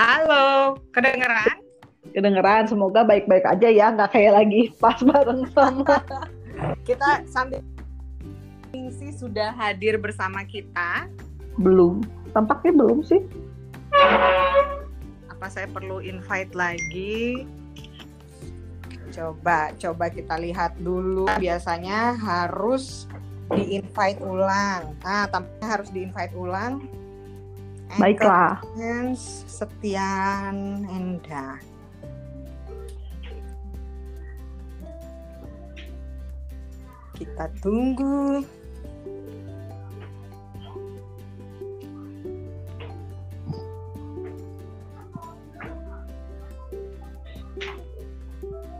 Halo, kedengeran? Kedengeran, semoga baik-baik aja ya, nggak kayak lagi pas bareng sama. kita sambil sih sudah hadir bersama kita. Belum, tampaknya belum sih. Apa saya perlu invite lagi? Coba, coba kita lihat dulu. Biasanya harus di-invite ulang. Nah, tampaknya harus di-invite ulang. Baiklah. Hans Setian Enda. Kita tunggu.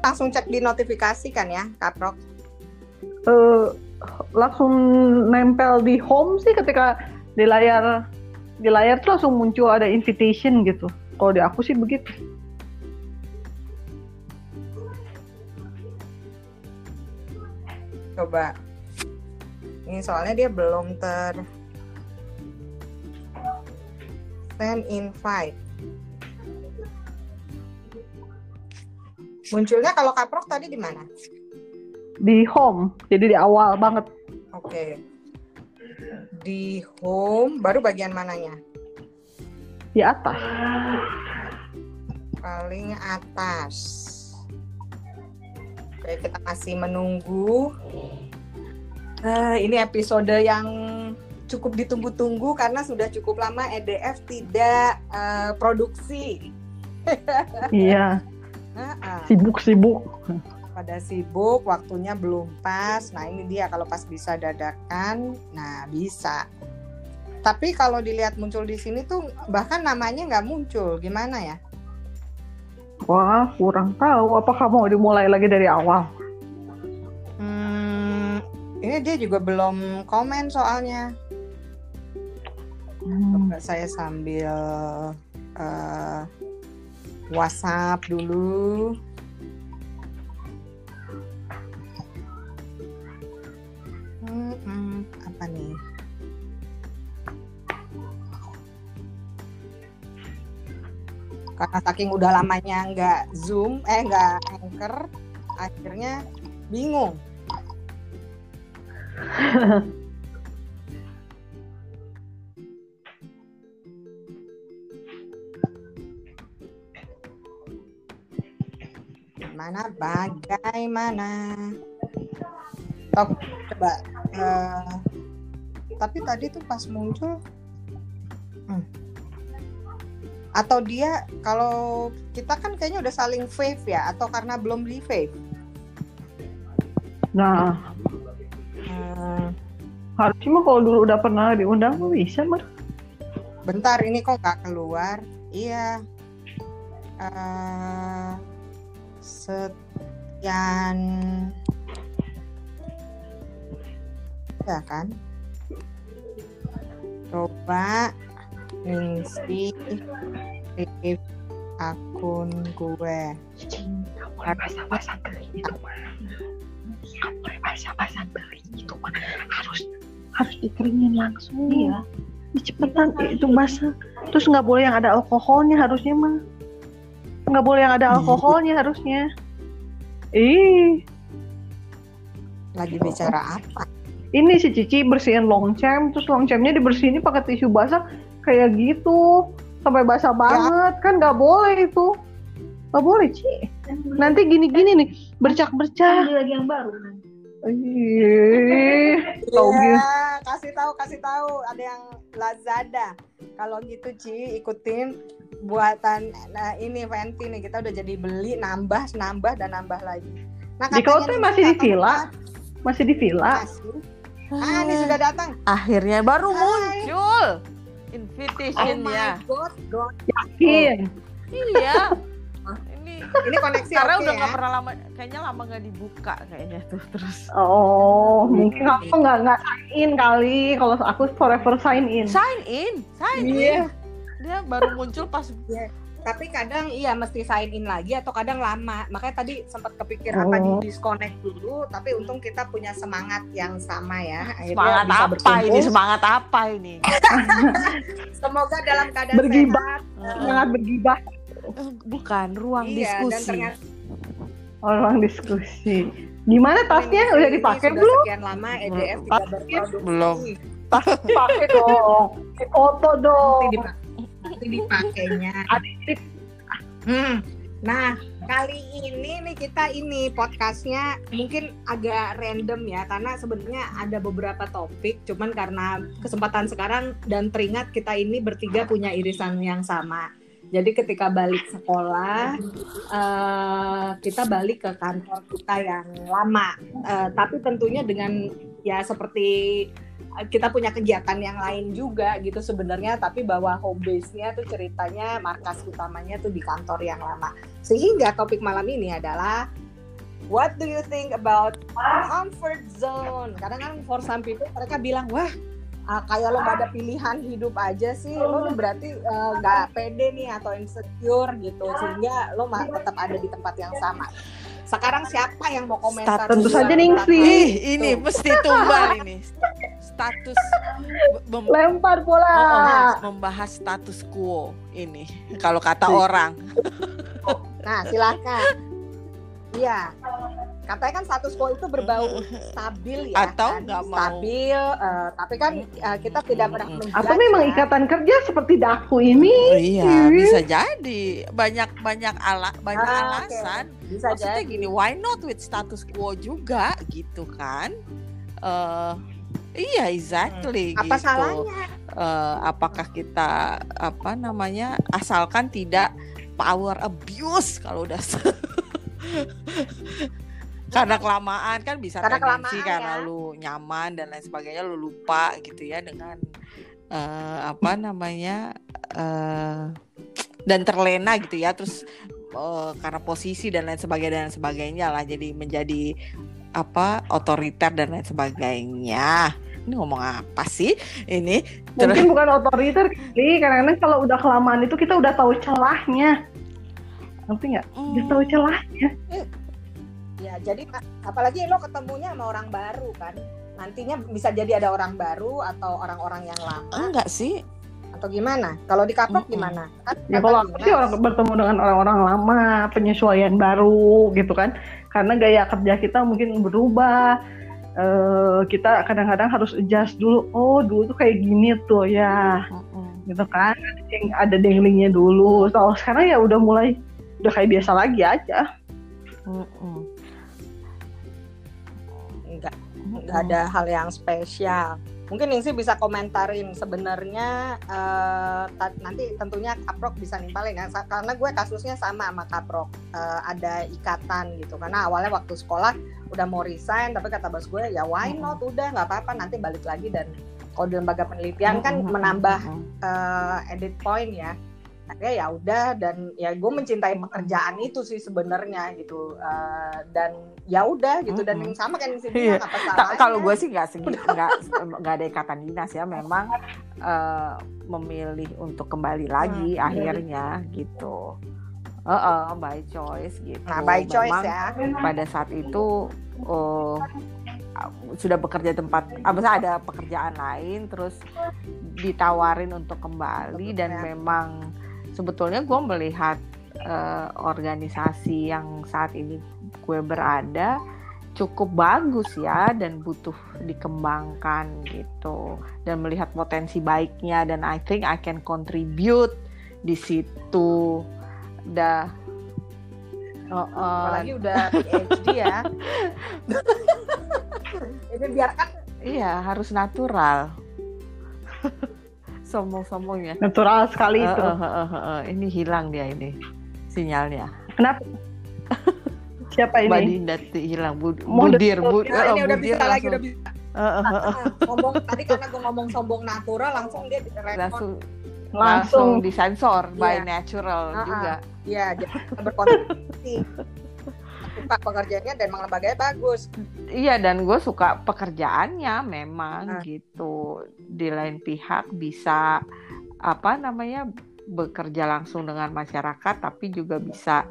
Langsung cek di notifikasi kan ya, Kaprok? Uh, langsung nempel di home sih ketika di layar di layar tuh langsung muncul ada invitation gitu. Kalau di aku sih begitu. Coba. Ini soalnya dia belum ter send invite. Munculnya kalau kaprok tadi di mana? Di home, jadi di awal banget. Oke. Di home, baru bagian mananya? Di atas. Paling atas. Oke, kita masih menunggu. Uh, ini episode yang cukup ditunggu-tunggu karena sudah cukup lama EDF tidak uh, produksi. iya. Sibuk-sibuk. Pada sibuk, waktunya belum pas. Nah ini dia kalau pas bisa dadakan, nah bisa. Tapi kalau dilihat muncul di sini tuh bahkan namanya nggak muncul, gimana ya? Wah, kurang tahu. Apakah mau dimulai lagi dari awal? Hmm, ini dia juga belum komen soalnya. Hmm. Saya sambil uh, WhatsApp dulu. Apa nih? Karena saking udah lamanya nggak zoom, eh nggak anchor, akhirnya bingung. Bagaimana? Bagaimana? Oh, coba. Uh, tapi tadi tuh pas muncul, hmm. atau dia kalau kita kan kayaknya udah saling wave ya, atau karena belum di wave? Nah, hmm. harusnya mah kalau dulu udah pernah diundang bisa mah. Bentar, ini kok nggak keluar? Iya. Uh, sekian ya kan coba ngisi akun gue. Bahasa-bahasa itu mah bahasa-bahasa itu mah harus harus dikeringin langsung. Ya cepetan itu basah. Terus nggak boleh yang ada alkoholnya harusnya mah. Nggak boleh yang ada alkoholnya harusnya. Ih. Lagi bicara apa? Ini si Cici bersihin longcem, terus longcemnya dibersihin pakai tisu basah kayak gitu sampai basah ya. banget kan nggak boleh itu. Nggak boleh Ci. Nanti gini-gini nih bercak-bercak. lagi yang baru nanti. Ih, tahu ya, kasih tahu kasih tahu ada yang Lazada. Kalau gitu Ci ikutin buatan nah ini Venti nih kita udah jadi beli nambah nambah dan nambah lagi. Nah, di kau tuh masih di villa, masih di villa. Ah, ini sudah datang. Akhirnya baru Hai. muncul invitationnya. Oh God, God. Yakin? Oh. Iya. ini ini koneksi karena okay, udah ya? nggak pernah lama, kayaknya lama nggak dibuka kayaknya tuh terus. Oh, mungkin aku nggak nggak sign in kali. Kalau aku forever sign in. Sign in, sign yeah. in dia baru muncul pas yeah. Tapi kadang iya mesti sign in lagi atau kadang lama makanya tadi sempat kepikir apa di Oh. disconnect dulu tapi untung kita punya semangat yang sama ya Akhirnya Semangat bisa apa berkumpul. ini? Semangat apa ini? semoga dalam keadaan Bergibah. sehat Semangat bergibah Eh, Bukan ruang iya dan diskusi. ternyata orang diskusi. Gimana tasnya udah dipakai sudah belum? sekian lama EDF Belum. tidak berproduksi Belum. Pakai dong. Foto dong. Nanti dipakainya Hmm. Nah, kali ini nih kita ini podcastnya mungkin agak random ya karena sebenarnya ada beberapa topik cuman karena kesempatan sekarang dan teringat kita ini bertiga punya irisan yang sama. Jadi ketika balik sekolah eh, kita balik ke kantor kita yang lama. Eh, tapi tentunya dengan ya seperti kita punya kegiatan yang lain juga gitu sebenarnya tapi bahwa home base-nya tuh ceritanya markas utamanya tuh di kantor yang lama. Sehingga topik malam ini adalah what do you think about comfort zone? Kadang kan for some people mereka bilang wah ah, kayak lo gak ada pilihan hidup aja sih. Lo berarti eh, nggak pede nih atau insecure gitu sehingga lo tetap ada di tempat yang sama. Sekarang siapa yang mau komentar? Tentu saja Ningsi. ini mesti tumbal ini. Status mem- Lempar bola. Oh, oh, membahas status quo ini kalau kata orang. Nah, silakan. Iya. Katanya kan status quo itu berbau stabil ya. Atau kan? mau. stabil, eh, tapi kan eh, kita tidak pernah menjudge Atau memang ikatan kerja seperti daku ini. Oh, iya, bisa jadi banyak banyak ala banyak Ah, alasan. bisa Maksudnya jadi. gini, why not with status quo juga gitu kan? Eh iya, exactly. Apa gitu. salahnya? Eh, apakah kita apa namanya asalkan tidak power abuse kalau udah karena kelamaan kan bisa Karena tendensi karena ya. lu nyaman dan lain sebagainya lu lupa gitu ya dengan eh, apa namanya eh, dan terlena gitu ya terus eh, karena posisi dan lain sebagainya dan lain sebagainya lah jadi menjadi apa otoriter dan lain sebagainya ini ngomong apa sih ini Terus- Mungkin bukan otoriter kali, karena kalau udah kelamaan itu kita udah tahu celahnya. Ngerti nggak? Udah tahu celahnya. Ya, jadi apalagi lo ketemunya sama orang baru kan. Nantinya bisa jadi ada orang baru atau orang-orang yang lama enggak sih atau gimana? Kalau di kapok gimana? Kan Ya kalau aku sih orang bertemu dengan orang-orang lama, penyesuaian baru gitu kan. Karena gaya kerja kita mungkin berubah. Eh, kita kadang-kadang harus adjust dulu. Oh, dulu tuh kayak gini tuh ya, Mm-mm. gitu kan. Ada danglingnya dulu. Kalau sekarang ya udah mulai udah kayak biasa lagi aja. Mm-mm. enggak nggak ada hal yang spesial. Mungkin Ningsi bisa komentarin sebenarnya ta- nanti tentunya Kaprok bisa nimpalin ya karena gue kasusnya sama sama Kaprok Eh, ada ikatan gitu. Karena awalnya waktu sekolah udah mau resign tapi kata bos gue ya why not? Udah nggak apa-apa nanti balik lagi dan kalau di lembaga penelitian kan menambah eh, edit point ya. Akhirnya ya udah dan ya gue mencintai pekerjaan itu sih sebenarnya gitu Eh, dan ya udah gitu. Dan yang sama kan Iya. bilang apa kalau gue sih nggak segi nggak nggak ada ikatan dinas ya. Memang eh, memilih untuk kembali lagi Hmm, akhirnya gitu. Heeh, by choice gitu. Nah by choice Memang ya. pada saat itu eh, sudah bekerja di tempat apa sih, ada pekerjaan lain terus ditawarin untuk kembali. Dan Ya. memang sebetulnya gue melihat eh, organisasi yang saat ini gue berada cukup bagus ya dan butuh dikembangkan gitu dan melihat potensi baiknya dan I think I can contribute di situ dah Oh, oh. apalagi udah PhD ya ini biarkan Iya, harus natural. Sombong-sombongnya. Natural sekali Eh, itu. eh, eh, eh, eh. Ini hilang dia ini sinyalnya. Kenapa? Siapa Mbak ini? Dinda tuh hilang. Bud- budir, bud, Nah, eh, ini udah budir bisa lagi langsung. udah bisa eh, eh, eh. ngomong tadi karena gue ngomong sombong natural langsung dia langsung langsung Langsung disensor by Iya. natural Ah, ah. juga. Iya, jadi berkontribusi. Suka pekerjaannya dan emang lembaganya bagus. Iya dan gue suka pekerjaannya memang Ah. gitu. Di lain pihak bisa apa namanya bekerja langsung dengan masyarakat tapi juga bisa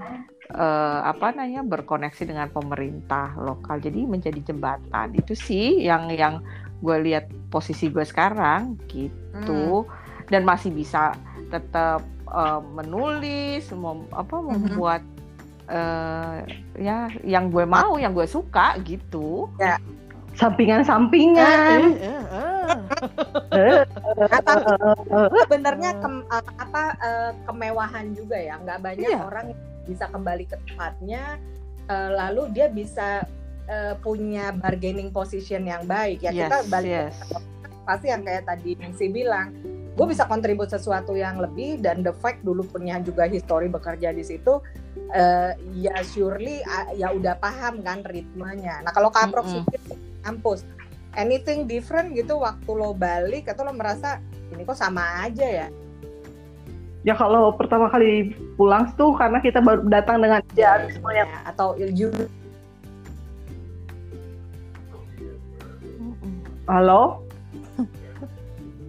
uh, apa namanya berkoneksi dengan pemerintah lokal jadi menjadi jembatan itu sih yang yang gue lihat posisi gue sekarang gitu hmm. dan masih bisa tetap uh, menulis mem, apa hmm. membuat uh, ya yang gue mau yang gue suka gitu ya sampingan-sampingan. Sebenarnya ke, apa kemewahan juga ya, nggak banyak iya. orang bisa kembali ke tempatnya, lalu dia bisa punya bargaining position yang baik. Ya yes, kita balik yes. pasti yang kayak tadi Nancy bilang gue bisa kontribut sesuatu yang lebih dan the fact dulu punya juga history bekerja di situ uh, ya surely uh, ya udah paham kan ritmenya. Nah kalau kaprok mm -hmm kampus anything different gitu waktu lo balik atau lo merasa ini kok sama aja ya ya kalau pertama kali pulang tuh karena kita baru datang dengan ya, semuanya. Atau you halo?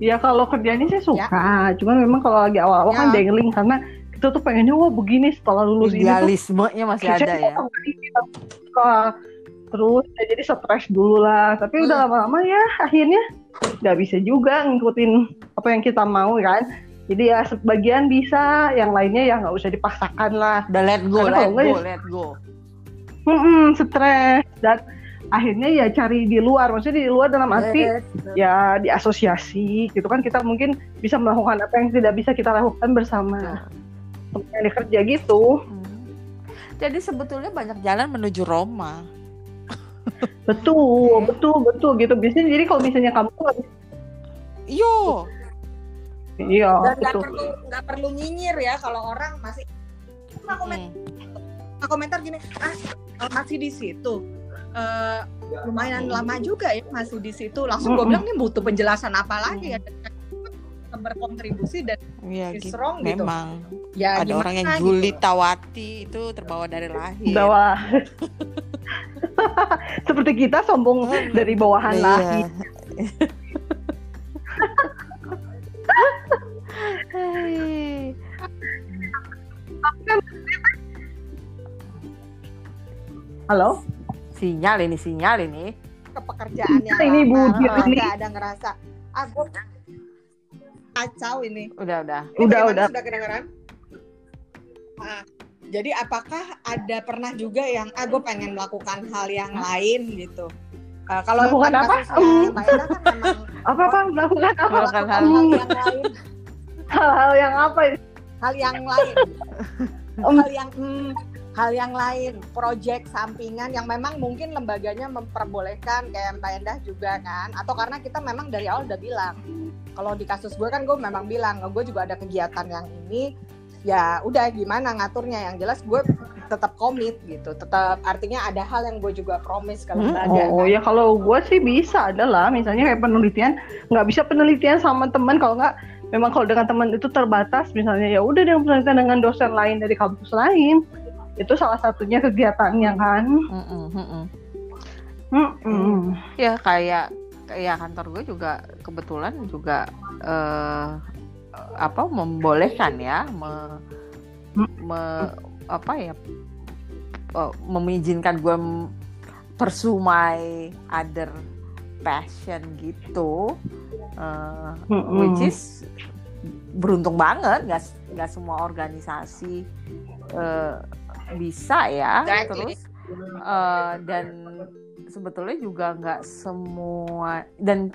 Ya kalau kerjanya sih suka. Ya. cuman memang kalau lagi awal-awal kan ya. kan dangling karena kita tuh pengennya wah begini setelah lulus idealismenya masih ada ya. terus ya jadi stres dulu lah. Tapi udah hmm. lama-lama ya akhirnya nggak bisa juga ngikutin apa yang kita mau kan jadi ya sebagian bisa yang lainnya ya nggak usah dipaksakan lah. Udah let go Karena let go ya, let go. Hmm, stres. Dan akhirnya ya cari di luar. Maksudnya di luar dalam arti yes, ya di asosiasi gitu kan. Kita mungkin bisa melakukan apa yang tidak bisa kita lakukan bersama. Teman yang kerja gitu. Hmm. jadi sebetulnya banyak jalan menuju Roma. Betul betul betul gitu. Biasanya jadi kalau misalnya kamu iyo iya dan nggak perlu nggak perlu nyinyir ya kalau orang masih cuma komentar hmm. komentar gini ah masih di situ uh, lumayan lama juga ya masih di situ langsung gue bilang ini butuh penjelasan apa lagi ya berkontribusi dan ya, is wrong gitu. Memang. Ya, ada orang yang Juli gitu? Tawati itu terbawa dari lahir. Bawa. Seperti kita sombong dari bawahan iya. lahir. Halo? Sinyal ini, sinyal ini. Kepekerjaan yang ini Bu, ini ada ngerasa, ah kacau ini. Udah, udah. Ini udah, udah. Sudah kedengeran? Nah, jadi apakah ada pernah juga yang ah gue pengen melakukan hal yang lain gitu? Uh, kalau melakukan apa? Um. kan memang apa apa melakukan apa? Melakukan hal, hal yang lain. Hal-hal yang apa? Hal yang lain. hal yang hmm, hal yang lain, proyek sampingan yang memang mungkin lembaganya memperbolehkan kayak Mbak Endah juga kan, atau karena kita memang dari awal udah bilang kalau di kasus gue kan gue memang bilang gue juga ada kegiatan yang ini ya udah gimana ngaturnya yang jelas gue tetap komit gitu tetap artinya ada hal yang gue juga promise ke lembaga hmm, oh kan? ya kalau gue sih bisa adalah misalnya kayak penelitian nggak bisa penelitian sama teman kalau nggak memang kalau dengan teman itu terbatas misalnya ya udah dengan penelitian dengan dosen lain dari kampus lain itu salah satunya kegiatannya kan mm -mm, mm -mm. Mm -mm. ya kayak ya kantor gue juga kebetulan juga uh, apa membolehkan ya me, me, apa ya uh, mengizinkan gue persumai other passion gitu uh, which is beruntung banget nggak nggak semua organisasi uh, bisa ya exactly. terus uh, dan sebetulnya juga nggak semua dan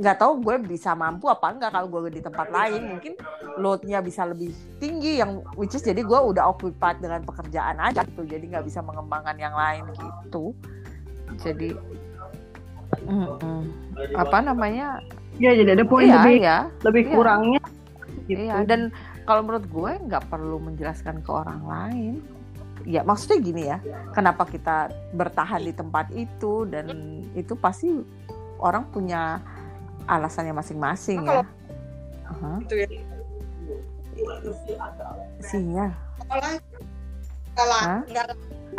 nggak tahu gue bisa mampu apa enggak kalau gue di tempat lain mungkin loadnya bisa lebih tinggi yang which is jadi gue udah occupied dengan pekerjaan aja gitu jadi nggak bisa mengembangkan yang lain gitu jadi mm -mm. apa namanya ya jadi ada poin iya, lebih ya, lebih iya. kurangnya gitu. iya dan kalau menurut gue nggak perlu menjelaskan ke orang lain ya maksudnya gini ya kenapa kita bertahan di tempat itu dan itu pasti orang punya alasannya masing-masing ya. Uh-huh. ya. Sinyal.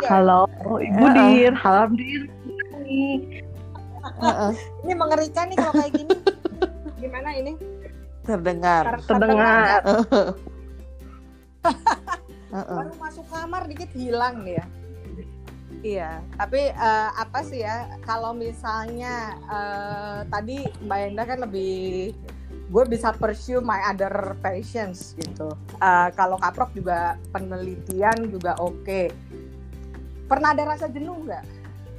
Halo, oh, Ibu uh-uh. Dir, halo Dir. Uh-uh. Ini mengerikan nih kalau kayak gini. Gimana ini? terdengar. Terdengar. Heeh. baru masuk kamar dikit hilang nih ya iya tapi eh, apa sih ya kalau misalnya eh, tadi Mbak Enda kan lebih gue bisa pursue my other passions gitu Eh, kalau kaprok juga penelitian juga oke pernah ada rasa jenuh nggak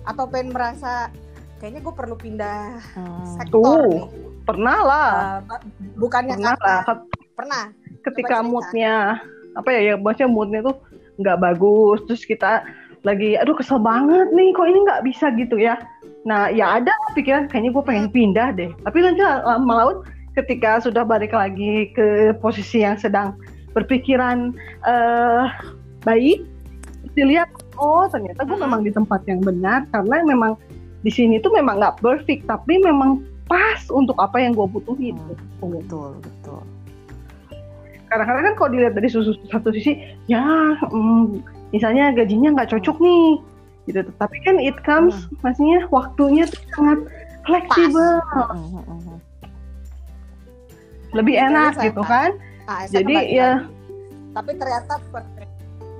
atau pengen merasa kayaknya gue perlu pindah Hmm. sektor Tuh. nih Pernah lah. Eh, bukannya Pernah karena lah. pernah Ketika moodnya apa ya ya maksudnya moodnya tuh nggak bagus terus kita lagi aduh kesel banget nih kok ini nggak bisa gitu ya nah ya ada pikiran kayaknya gue pengen pindah deh tapi nanti lama laut ketika sudah balik lagi ke posisi yang sedang berpikiran eh baik dilihat oh ternyata gue Mm-mm. memang di tempat yang benar karena memang di sini tuh memang nggak perfect tapi memang pas untuk apa yang gue butuhin Hmm. Betul, betul. kadang-kadang kan kalau dilihat dari susu satu sisi ya mm, misalnya gajinya nggak cocok nih gitu. Tapi kan it comes maksudnya waktunya tuh sangat fleksibel. Mm, mm, mm. lebih Jadi enak gitu kan? Ah, jadi kembali ya. tapi ternyata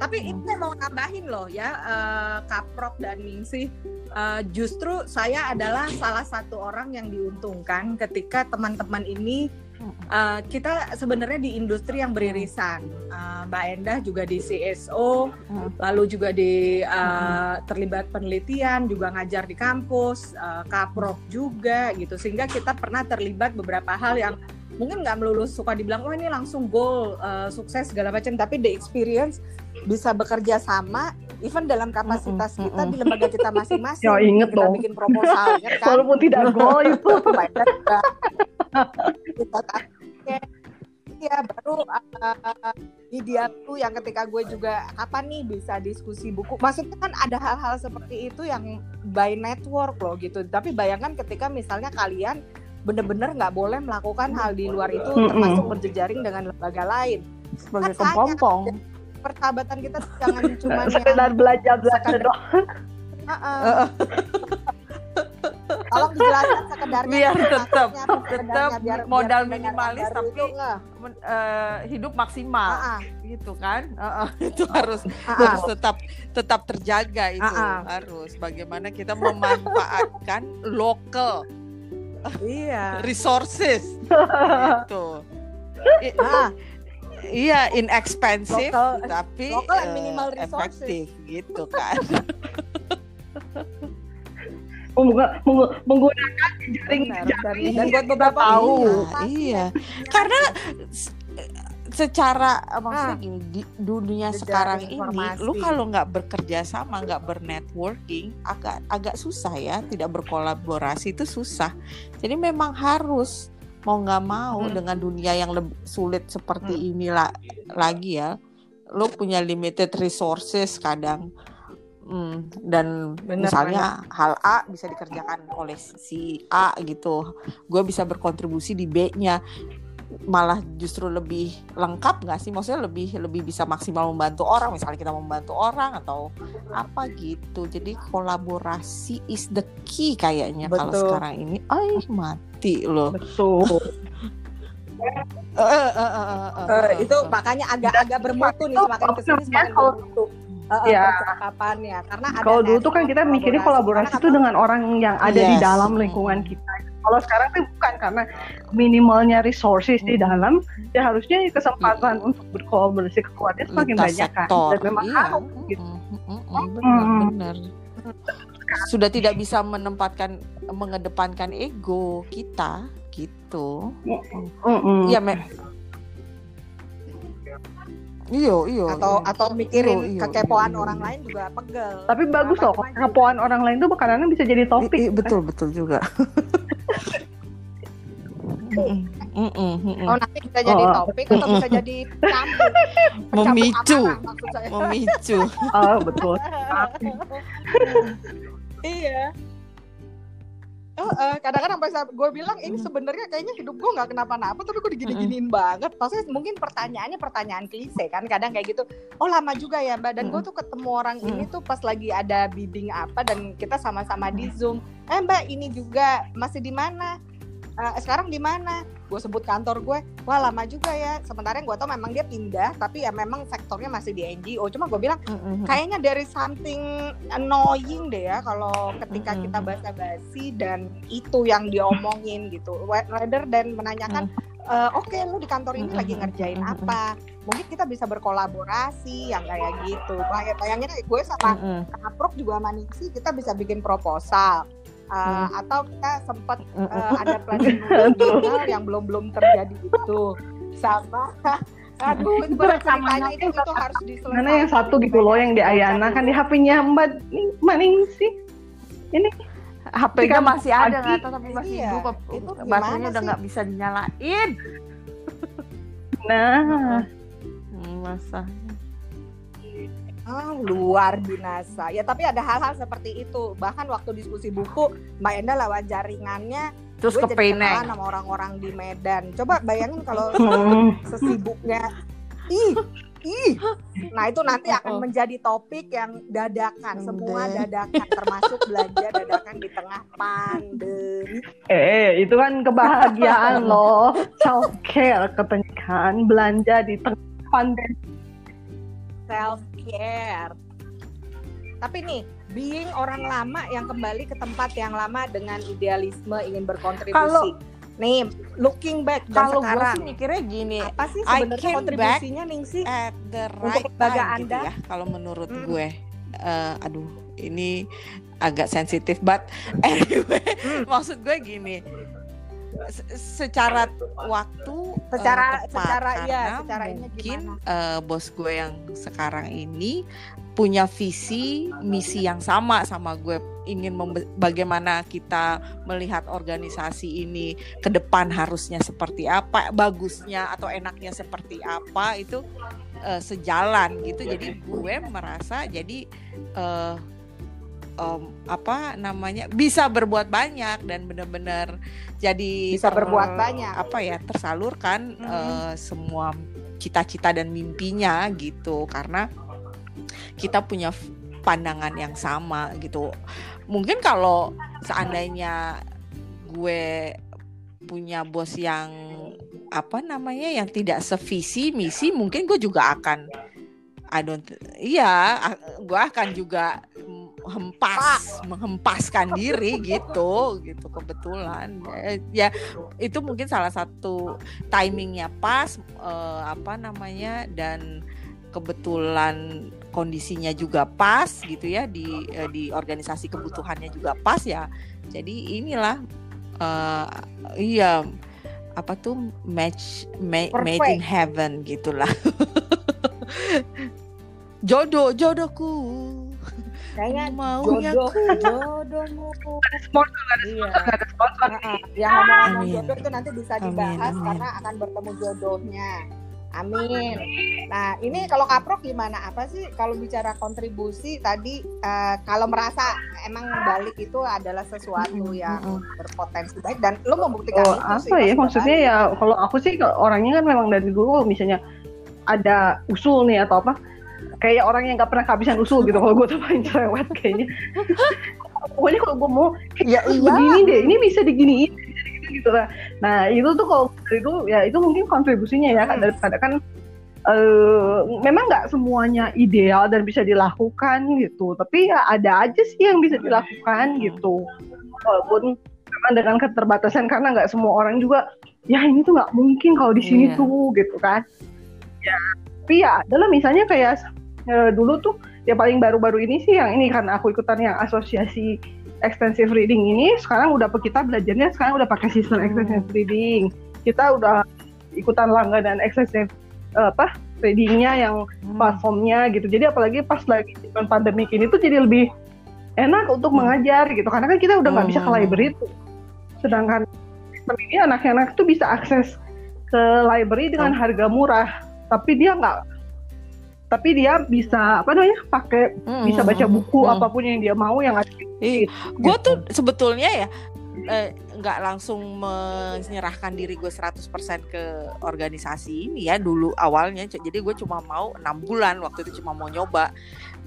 tapi Hmm. saya mau nambahin loh ya eh, Kaprok dan Ningsih. Eh, justru saya adalah salah satu orang yang diuntungkan ketika teman-teman ini eh, kita sebenarnya di industri yang beririsan Eh, Mbak Endah juga di CSO Hmm. lalu juga di eh, terlibat penelitian juga ngajar di kampus eh, Kaprok juga gitu sehingga kita pernah terlibat beberapa hal yang mungkin nggak melulu suka dibilang oh ini langsung goal eh, sukses segala macam tapi the experience bisa bekerja sama even dalam kapasitas Mm-mm, kita mm-mm. di lembaga kita masing-masing Ya, inget kita dong. bikin proposal inget kan walaupun tidak goal itu Kita tanya, ya baru uh, ideal tuh yang ketika gue juga kapan nih bisa diskusi buku? Maksudnya kan ada hal-hal seperti itu yang by network loh gitu. Tapi bayangkan ketika misalnya kalian bener-bener nggak boleh melakukan hal di luar itu termasuk berjejaring dengan lembaga lain. Sebagai Kan kepompong. persahabatan kita jangan cuma sekedar belajar belajar doang. tolong dijelaskan sekedarnya Biar gitu, tetap- tetap biar- modal biar minimalis, tapi- itu eh, hidup maksimal. Ah, gitu kan? Heeh, itu harus ah. harus tetap tetap terjaga itu. Ah. harus. Bagaimana kita memanfaatkan local iya. resources. Gitu. I- Ah, iya inexpensive Local- tapi local and eh, minimal resources. efektif gitu kan menggunakan jaring benar. dan, jaring dan buat beberapa tahu. Iya, karena ada- s- secara eh, maksudnya Ah. gini di dunia Jejaring sekarang ini informasi. lu kalau nggak bekerja sama nggak bernetworking agak agak susah ya tidak berkolaborasi itu susah jadi memang harus mau nggak mau Hmm. dengan dunia yang lebih sulit seperti Hmm. ini la- lagi ya lu punya limited resources kadang Hmm, dan Benar, misalnya hal A bisa dikerjakan oleh si A gitu. Gue bisa berkontribusi di B-nya. Malah justru lebih lengkap nggak sih? Maksudnya lebih lebih bisa maksimal membantu orang. Misalnya kita membantu orang atau apa gitu. Jadi kolaborasi is the key kayaknya kalau sekarang ini. Ay mati loh. Betul. Eh, eh, eh, eh, eh, Eh, eh, itu makanya agak-agak bermutu nih semakin ke sini semakin kalau- eh, Ya. percakapannya karena ada kalau dulu tuh kan kita mikirnya kolaborasi Karena itu dengan orang yang ada di Yes. dalam lingkungan kita. Kalau sekarang tuh bukan karena minimalnya resources di Hmm. dalam ya harusnya kesempatan untuk berkolaborasi keluarnya semakin lintas banyak kan. sektor. Dan memang iya. harus gitu. Mm, mm, mm, mm, benar Mm. benar. Sudah tidak bisa menempatkan mengedepankan ego kita gitu. Mm-mm. iya me iyo iyo atau iyo. atau mikirin Iya, iya, kekepoan iya, orang iya. lain juga pegel tapi bagus loh Macam-macam. kepoan orang lain tuh kadang bisa jadi topik I- i- betul betul juga Mm, mm, mm, mm, mm. oh nanti bisa jadi Oh. topik atau bisa jadi Memicu. saya memicu oh betul iya Oh, eh, kadang-kadang sampai gue bilang ini sebenarnya kayaknya hidup gue nggak kenapa-napa tapi gue digini-giniin banget. Maksudnya mungkin pertanyaannya pertanyaan klise kan kadang kayak gitu. Oh lama juga ya mbak. Dan gue tuh ketemu orang ini tuh pas lagi ada bidding apa dan kita sama-sama di zoom. Eh mbak ini juga masih di mana? "Eh, sekarang di mana? Gue sebut kantor gue. Wah lama juga ya. Sementara yang gue tau memang dia pindah tapi ya memang sektornya masih di NGO cuma gue bilang Mm-mm. kayaknya dari something annoying deh ya kalau ketika kita basa-basi dan itu yang diomongin gitu. Rather dan menanyakan "Eh, oke lu di kantor ini lagi ngerjain apa? Mungkin kita bisa berkolaborasi yang kayak gitu. Bayang- bayangin gue sama Mm-mm. Kaprok juga sama Ningsi kita bisa bikin proposal Uh, atau kita sempat uh, ada planning final yang belum belum terjadi itu. Sama aduh itu Itu ceritanya itu, itu harus diselesaikan Mana yang satu gitu loh yang di Ayana kan di HP-nya Mbak Ning- Mbak Ningsi. Ini HP-nya masih ada nggak? Tahu tapi masih Iya, hidup. itu baterainya udah sih? nggak bisa dinyalain. Nah. Hmm, masa Ah, luar binasa. Ya tapi ada hal-hal seperti itu. Bahkan waktu diskusi buku, Mbak Enda lewat jaringannya, terus gue ke Penang sama orang-orang di Medan. Coba bayangin kalau hmm, sesibuknya, ih, ih. Nah itu nanti akan Oh. menjadi topik yang dadakan, semua Udah. dadakan, termasuk belanja dadakan di tengah pandemi. eh itu kan kebahagiaan loh. Self care katanya kan belanja di tengah pandemi. Self care. Tapi nih, being orang lama yang kembali ke tempat yang lama dengan idealisme ingin berkontribusi. Kalau- nih, looking back dan kalau gue sekarang, sih mikirnya gini apa sih sebenarnya kontribusinya Ningsi? at the Untuk right lembaga time gitu Anda? ya kalau menurut Mm. gue Eh, aduh ini agak sensitif but anyway Mm. maksud gue gini secara waktu eh, Secara- tepat, secara, karena secara ini mungkin eh, bos gue yang sekarang ini punya visi misi yang sama sama gue ingin bagaimana kita melihat organisasi ini ke depan harusnya seperti apa bagusnya atau enaknya seperti apa itu eh, sejalan gitu. Jadi gue merasa jadi eh, em, apa namanya bisa berbuat banyak dan benar-benar jadi Bisa berbuat banyak. apa ya tersalurkan Mhm. eh, semua cita-cita dan mimpinya gitu karena kita punya pandangan yang sama gitu mungkin kalau seandainya gue punya bos yang apa namanya yang tidak sevisi misi mungkin gue juga akan I don't iya gue akan juga mm, hempas menghempaskan diri gitu gitu kebetulan. Ya, ya itu mungkin salah satu timingnya pas eh, apa namanya dan kebetulan kondisinya juga pas gitu ya di eh, di organisasi kebutuhannya juga pas ya. Jadi inilah eh, iya apa tuh match ma- made in Perfect. heaven gitulah. Jodoh jodohku Kayaknya maunya jodoh, jodohmu. Sponsor Iya. nggak ada sponsor. Heeh. Yang ngomong-ngomong Amin. jodoh itu nanti bisa Amin, dibahas amin. karena akan bertemu jodohnya. Amin. Nah, ini kalau Kaprok gimana? Apa sih kalau bicara kontribusi tadi eh, kalau merasa emang balik itu adalah sesuatu yang berpotensi baik dan lo membuktikan Oh, itu sih. apa ya pas maksudnya ya kalau aku sih orangnya kan memang dari dulu misalnya ada usul nih atau apa kayak orang yang nggak pernah kehabisan usul gitu kalau gue tuh paling cerewet kayaknya. Pokoknya kalau gue mau ya begini deh ini bisa diginiin gitu lah. Nah itu tuh kalau dulu ya itu mungkin kontribusinya ya kan daripada kan eh memang nggak semuanya ideal dan bisa dilakukan gitu. Tapi ya ada aja sih yang bisa dilakukan Hmm. gitu. Walaupun memang dengan keterbatasan karena nggak semua orang juga ya ini tuh nggak mungkin kalau di sini Iya. tuh gitu kan. Ya tapi ya adalah misalnya kayak eh, dulu tuh ya paling baru-baru ini sih yang ini karena aku ikutan yang asosiasi extensive reading ini sekarang udah kita belajarnya sekarang udah pakai sistem Hmm. extensive reading kita udah ikutan langganan extensive eh, apa readingnya yang Hmm. platformnya gitu jadi apalagi pas lagi zaman pandemik ini tuh jadi lebih enak untuk Hmm. mengajar gitu karena kan kita udah nggak bisa ke Hmm. library tuh sedangkan sistem ini anak-anak tuh bisa akses ke library dengan harga murah tapi dia nggak tapi dia bisa apa namanya pakai Hmm, bisa baca buku hmm. apa pun yang dia mau yang ada di gue tuh sebetulnya ya eh, nggak langsung menyerahkan diri gue 100% ke organisasi ini ya dulu awalnya. Jadi gue cuma mau enam bulan waktu itu cuma mau nyoba.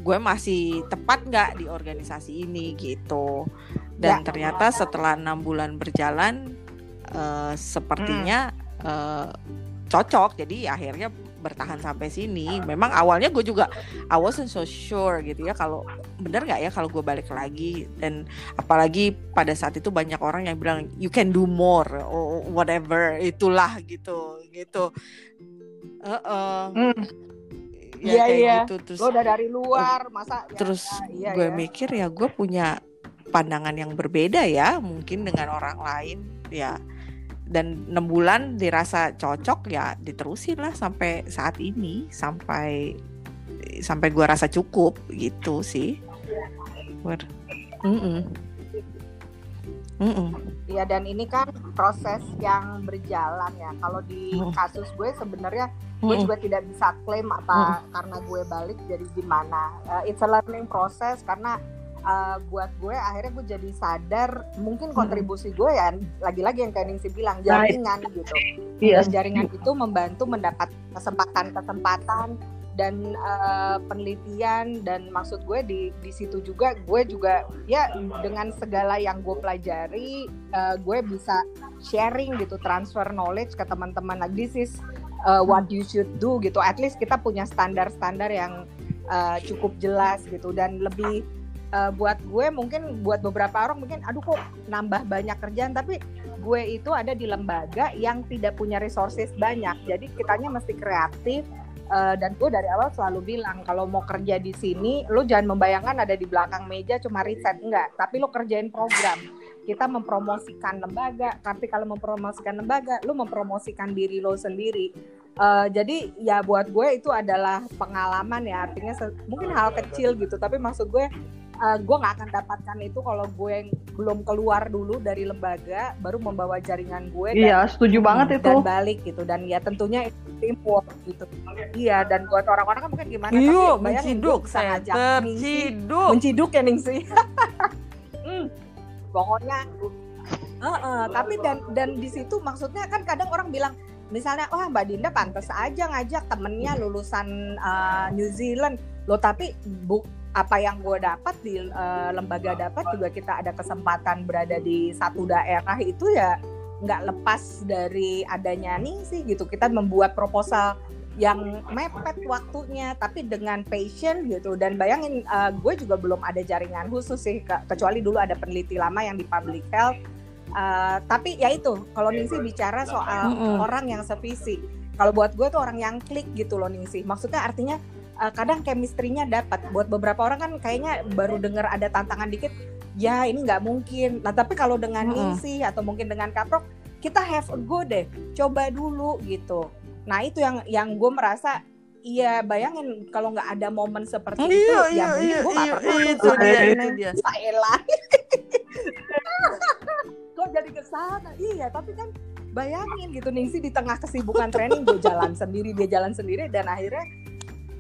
Gue masih tepat nggak di organisasi ini gitu. Dan Ya. ternyata setelah enam bulan berjalan uh, sepertinya hmm. uh, cocok. Jadi akhirnya bertahan sampai sini. Memang awalnya gue juga I wasn't so sure gitu ya kalau bener nggak ya kalau gue balik lagi dan apalagi pada saat itu banyak orang yang bilang you can do more or whatever itulah gitu gitu. Uh -uh. Hmm. Ya, iya iya. Gitu. Terus, lo udah dari luar masa. Ya, terus ya, iya, gue iya. mikir ya gue punya pandangan yang berbeda ya mungkin dengan orang lain ya dan enam bulan dirasa cocok ya diterusin lah sampai saat ini sampai sampai gua rasa cukup gitu sih. Ber mm -mm. Mm -mm. Ya dan ini kan proses yang berjalan ya. Kalau di kasus gue sebenarnya gue juga tidak bisa klaim apa karena gue balik jadi gimana. Uh, it's a learning process karena uh, buat gue akhirnya gue jadi sadar mungkin kontribusi gue ya lagi-lagi yang kayak Ningsi bilang jaringan nah, gitu. yes. dan jaringan itu membantu mendapat kesempatan-kesempatan dan uh, penelitian dan maksud gue di di situ juga gue juga ya dengan segala yang gue pelajari uh, gue bisa sharing gitu transfer knowledge ke teman-teman like this is uh, what you should do gitu. At least kita punya standar-standar yang uh, cukup jelas gitu. Dan lebih uh, buat gue mungkin buat beberapa orang mungkin aduh kok nambah banyak kerjaan? Tapi gue itu ada di lembaga yang tidak punya resources banyak. Jadi kitanya mesti kreatif uh, dan gue dari awal selalu bilang kalau mau kerja di sini lo jangan membayangkan ada di belakang meja cuma riset. Enggak tapi lo kerjain program. Kita mempromosikan lembaga tapi kalau mempromosikan lembaga lo mempromosikan diri lo sendiri. Uh, jadi ya buat gue itu adalah pengalaman ya. Artinya mungkin hal kecil gitu tapi maksud gue uh, gue nggak akan dapatkan itu kalau gue yang belum keluar dulu dari lembaga baru membawa jaringan gue iya dan, setuju banget itu. dan balik gitu. Dan ya tentunya itu teamwork gitu. Iya dan buat orang-orang kan mungkin gimana tapi menciduk saya terciduk menciduk. Ya Ningsi hmm, pokoknya uh, uh, tapi dan dan di situ maksudnya kan kadang orang bilang misalnya wah Mbak Dinda pantas aja ngajak temennya lulusan uh, New Zealand. Loh tapi bu apa yang gue dapat di uh, lembaga dapat juga kita ada kesempatan berada di satu daerah itu ya nggak lepas dari adanya nih sih gitu. Kita membuat proposal yang mepet waktunya tapi dengan passion gitu. Dan bayangin uh, gue juga belum ada jaringan khusus sih ke, kecuali dulu ada peneliti lama yang di public health. Uh, tapi ya itu kalau Ningsi bicara soal mm -hmm. orang yang sevisi. Kalau buat gue tuh orang yang klik gitu loh Ningsi maksudnya artinya uh, kadang chemistry-nya dapat. Buat beberapa orang kan kayaknya baru dengar ada tantangan dikit, ya ini nggak mungkin. Nah tapi kalau dengan mm -hmm. atau mungkin dengan Kaprok, kita have a go deh, coba dulu gitu. Nah itu yang yang gue merasa Iya, bayangin kalau nggak ada momen seperti iya, itu, ya iya, ya iya, gue nggak iya, pernah iya, itu dia, itu dia. Saya Kok jadi ke sana? Iya, tapi kan bayangin gitu Ningsi di tengah kesibukan training gue jalan sendiri, dia jalan sendiri dan akhirnya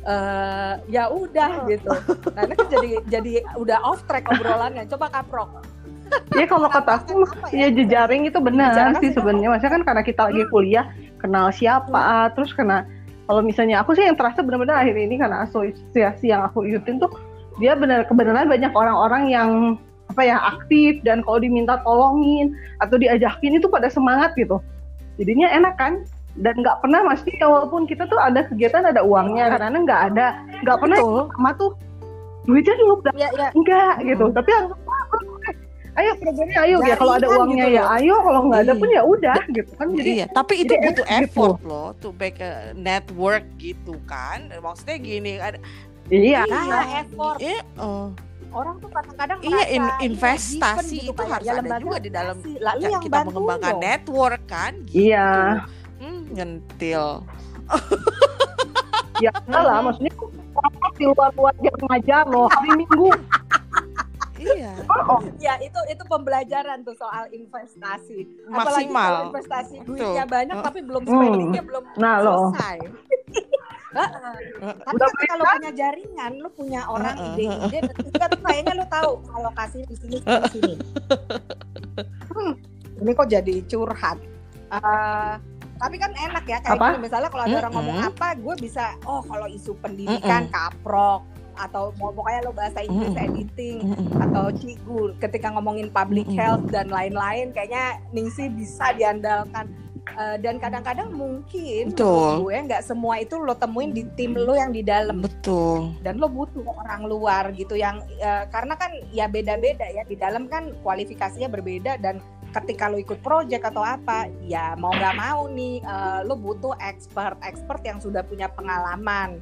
uh, ya udah gitu. Nah ini kan jadi jadi udah off track obrolannya. Coba kaprok. Ya kalau kata aku ya, ya jejaring itu benar sih sebenarnya. Maksudnya kan karena kita lagi hmm. kuliah kenal siapa, hmm. terus kena kalau misalnya aku sih yang terasa benar-benar akhir ini karena asosiasi yang aku ikutin tuh dia benar kebenaran banyak orang-orang yang apa ya aktif dan kalau diminta tolongin atau diajakin itu pada semangat gitu. Jadinya enak kan? Dan nggak pernah mesti ya walaupun kita tuh ada kegiatan ada uangnya. Karena nggak ada nggak pernah sama tuh duitnya dulu ya, ya. enggak hmm. gitu. Tapi ayo programnya ayo. Ya kalau ada uangnya gitu ya ayo. Kalau nggak ada pun ya udah gitu kan. Jadi iya, tapi itu jadi butuh effort gitu. loh to make a network gitu kan. Maksudnya gini ada iya. Nah, effort. Iya, uh orang tuh kadang-kadang iya in, investasi gitu, itu harus ya, ada juga di dalam Lalu yang kita mengembangkan dong. network kan gitu. iya nyentil. ya lah, maksudnya di luar-luar jam ngajar loh hari Minggu. iya. Oh, ya itu itu pembelajaran tuh soal investasi. Maksimal. Apalagi kalau investasi duitnya banyak tapi belum spendingnya hmm. belum nah, selesai. Tapi kan kalau punya jaringan, lu punya orang ide-ide, kan kayaknya lu tahu alokasi di sini di sini. Hmm, ini kok jadi curhat. Uh, tapi kan enak ya kayak gini misalnya kalau ada mm -hmm. orang ngomong apa gue bisa oh kalau isu pendidikan mm -hmm. kaprok atau mau pokoknya lo bahasa Inggris Mm-mm. editing Mm-mm. atau cigu ketika ngomongin public health dan lain-lain kayaknya Ningsi bisa diandalkan Eh, dan kadang-kadang mungkin Betul. gue nggak semua itu lo temuin di tim lo yang di dalam Betul. dan lo butuh orang luar gitu yang eh, karena kan ya beda-beda ya di dalam kan kualifikasinya berbeda dan ketika lo ikut project atau apa ya mau nggak mau nih eh, lo butuh expert expert yang sudah punya pengalaman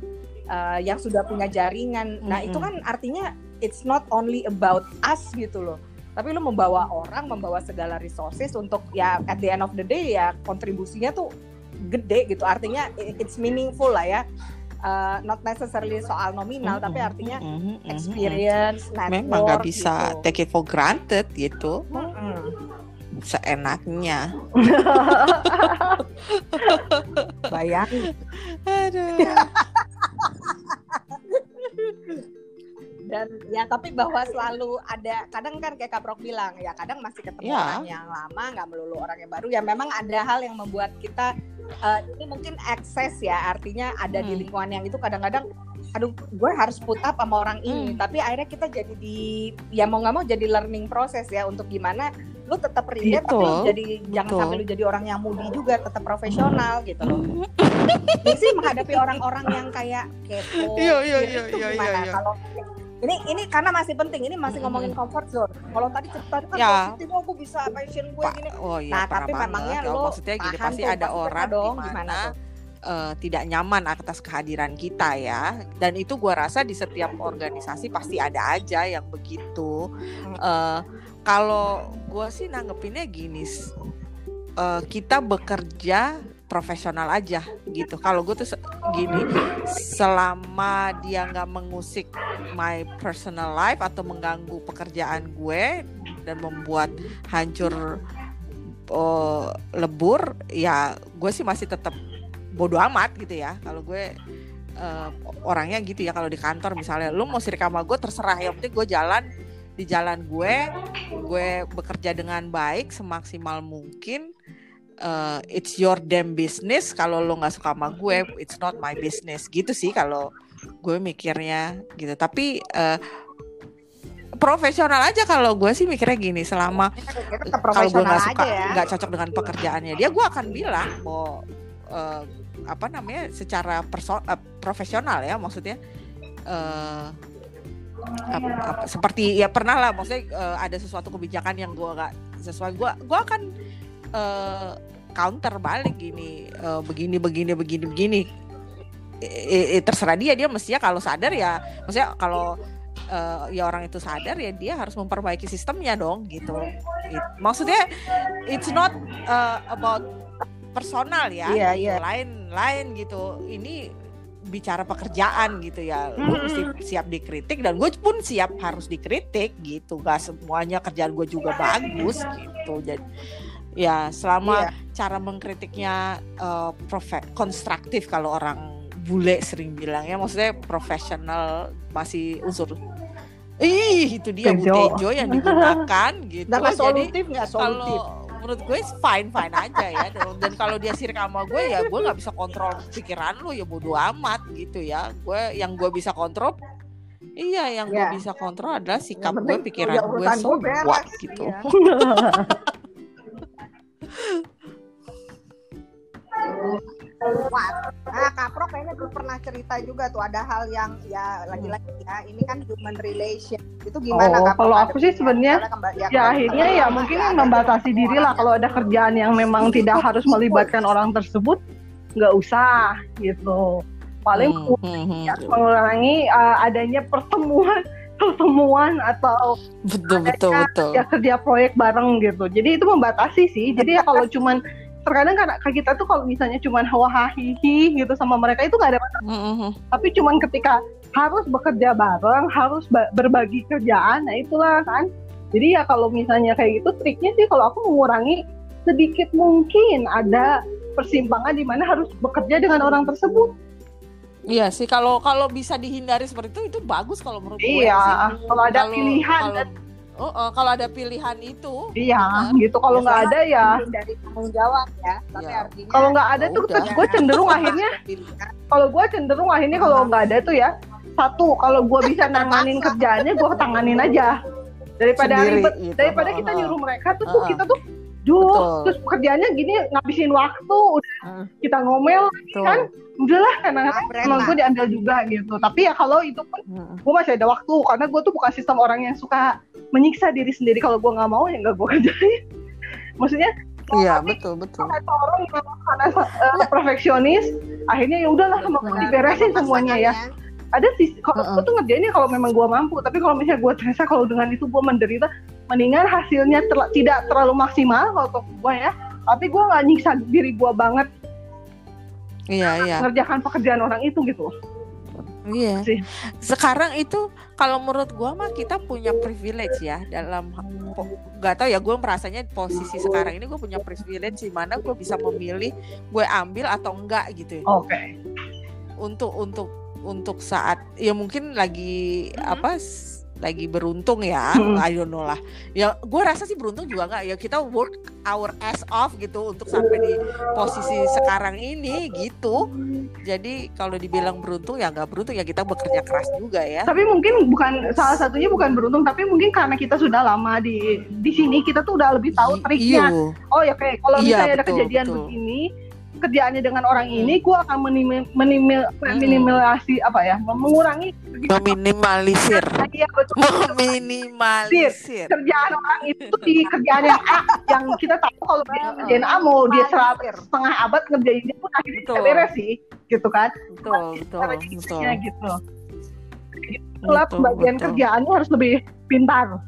eh, yang sudah punya jaringan nah itu Mm-mm. kan artinya it's not only about us gitu loh tapi lo membawa orang membawa segala resources untuk ya at the end of the day ya kontribusinya tuh gede gitu artinya it's meaningful lah ya Uh, not necessarily soal nominal tapi Mm-mm. artinya Mm-mm. Mm-mm. experience network Memang nggak bisa gitu. take it for granted gitu. Mm-mm. Seenaknya. bayangin Aduh. dan ya tapi bahwa selalu ada kadang kan kayak Kaprok bilang ya kadang masih ketemu Ya. orang yang lama nggak melulu orang yang baru ya memang ada hal yang membuat kita eh, ini mungkin akses ya artinya ada di Hmm. lingkungan yang itu kadang-kadang aduh gue harus put up sama orang ini Hmm. tapi akhirnya kita jadi di ya mau nggak mau jadi learning proses ya untuk gimana lu tetap relate tapi lu Betul, jadi jangan betul. sampai lu jadi orang yang mudi juga tetap profesional gitu loh ini sih menghadapi orang-orang yang kayak kepo Iya, iya, iya, itu iya, gimana? iya, iya. kalau ini ini karena masih penting ini masih Mm-mm. ngomongin comfort zone kalau tadi cerita kan Ya. positif oh gue bisa passion gue Pak, gini oh iya, nah tapi memangnya lo maksudnya gini pasti ada orang dong gimana mana tuh eh, tidak nyaman atas kehadiran kita ya. Dan itu gua rasa di setiap organisasi pasti ada aja yang begitu. Eh, kalau gua sih nanggepinnya gini, eh, kita bekerja profesional aja gitu. Kalau gue tuh gini, selama dia nggak mengusik my personal life atau mengganggu pekerjaan gue dan membuat hancur eh, lebur, ya gue sih masih tetap bodoh amat gitu ya. Kalau gue eh, orangnya gitu ya kalau di kantor misalnya, lu mau sirik sama gue terserah. Yang penting gue jalan di jalan gue, gue bekerja dengan baik semaksimal mungkin. Eh, it's your damn business. Kalau lo nggak suka sama gue, it's not my business. Gitu sih kalau gue mikirnya gitu. Tapi eh, profesional aja kalau gue sih mikirnya gini selama tetap kalau gue nggak suka ya nggak cocok dengan pekerjaannya dia gue akan bilang mau eh, apa namanya secara perso eh, profesional ya maksudnya eh ap- ap- seperti ya pernah lah maksudnya eh, ada sesuatu kebijakan yang gue nggak sesuai gue gue akan eh, counter balik gini eh, begini begini begini begini. I- i- terserah dia dia mestinya kalau sadar ya maksudnya kalau eh, ya orang itu sadar ya dia harus memperbaiki sistemnya dong gitu. It- maksudnya it's not uh, about personal ya. Iya, gitu. iya. lain-lain gitu. Ini bicara pekerjaan gitu ya. Gue mesti siap dikritik dan gue pun siap harus dikritik gitu. Gak semuanya kerjaan gue juga bagus gitu. Jadi ya selama Iya. cara mengkritiknya eh, profe- konstruktif kalau orang bule sering bilang ya maksudnya profesional masih unsur ih itu dia Bu Tejo. Tejo yang digunakan gitu. Jadi solutif nggak solutif. kalau menurut gue fine fine aja ya dan, dan kalau dia sirik sama gue ya gue nggak bisa kontrol pikiran lu ya bodo amat gitu ya gue yang gue bisa kontrol iya yang gue Ya. bisa kontrol adalah sikap gue pikiran gue semua gitu iya. Wah, nah Kaprok kayaknya gue pernah cerita juga tuh ada hal yang ya lagi-lagi ya ini kan human relation. Itu gimana Oh, Kaprok? kalau aku sih sebenarnya, ya kalau akhirnya ya mungkin ya membatasi diri lah kalau ada kerjaan yang memang tidak harus melibatkan orang tersebut nggak usah gitu. Paling Hmm, hmm, hmm. ya, mengurangi uh, adanya pertemuan pertemuan atau betul betul betul. ya kerja proyek bareng gitu. Jadi itu membatasi sih. Jadi ya kalau cuman terkadang kayak kita tuh kalau misalnya cuman hawa hihi gitu sama mereka itu nggak ada masalah. Hmm, hmm, tapi cuman ketika harus bekerja bareng harus ba- berbagi kerjaan nah itulah kan. Jadi ya kalau misalnya kayak gitu triknya sih kalau aku mengurangi sedikit mungkin ada persimpangan di mana harus bekerja dengan orang tersebut. Iya sih kalau kalau bisa dihindari seperti itu itu bagus kalau menurut gue sih. iya kalau ada Kalau- pilihan kalau, dan Oh, oh, kalau ada pilihan itu. Iya gitu. Kalau nggak ada ya. dari tanggung jawab ya. Tapi Ya. artinya kalau nggak ada tuh terus gue cenderung akhirnya kalau gue cenderung akhirnya kalau nggak ada tuh ya. Satu kalau gue bisa nanganin kerjaannya gue tanganin aja. Daripada Sendiri ribet. gitu. daripada kita nyuruh mereka tuh, tuh kita tuh duh Betul. terus pekerjaannya gini ngabisin waktu udah Heeh. kita ngomel Betul. kan udahlah karena kalau lah. gue diambil juga gitu tapi ya kalau itu pun Heeh. gue masih ada waktu karena gue tuh bukan sistem orang yang suka menyiksa diri sendiri kalau gue nggak mau ya nggak gue kerjain maksudnya Iya, betul, betul. kata orang yang karena eh, perfeksionis akhirnya ya udahlah mau Nah, diberesin semuanya ya ada sih kalau Heeh. gue tuh ngerjainnya kalau memang gue mampu tapi kalau misalnya gue terasa kalau dengan itu gue menderita mendingan hasilnya terla- tidak terlalu maksimal kalau gue ya tapi gue nggak nyiksa diri gue banget Iya, iya. ngerjakan pekerjaan orang itu gitu Iya. sih. Sekarang itu kalau menurut gua mah kita punya privilege ya dalam nggak tahu ya gue merasanya posisi sekarang ini gue punya privilege di mana gue bisa memilih gue ambil atau enggak gitu ya. oke untuk untuk untuk saat ya mungkin lagi Mhm. apa s- lagi beruntung ya. Mhm. I don't know lah. Ya gue rasa sih beruntung juga nggak ya. Kita work our ass off gitu untuk sampai di posisi sekarang ini gitu. Jadi kalau dibilang beruntung ya nggak beruntung ya. Kita bekerja keras juga ya. Tapi mungkin bukan salah satunya bukan beruntung tapi mungkin karena kita sudah lama di di sini kita tuh udah lebih tahu triknya. iyo. oh ya kayak kalau Iya, misalnya ada kejadian betul. begini kerjaannya dengan orang Hmm. ini gue akan menimil, menimil, Mm-mm. minimalisasi apa ya mengurangi meminimalisir Iya, betul. meminimalisir kerjaan orang itu di kerjaan yang A yang kita tahu kalau dia Heeh. ngerjain A mau dia seratus setengah abad ngerjainnya pun akhirnya Betul. beres sih gitu kan betul betul betul gitu itulah pembagian kerjaannya harus lebih pintar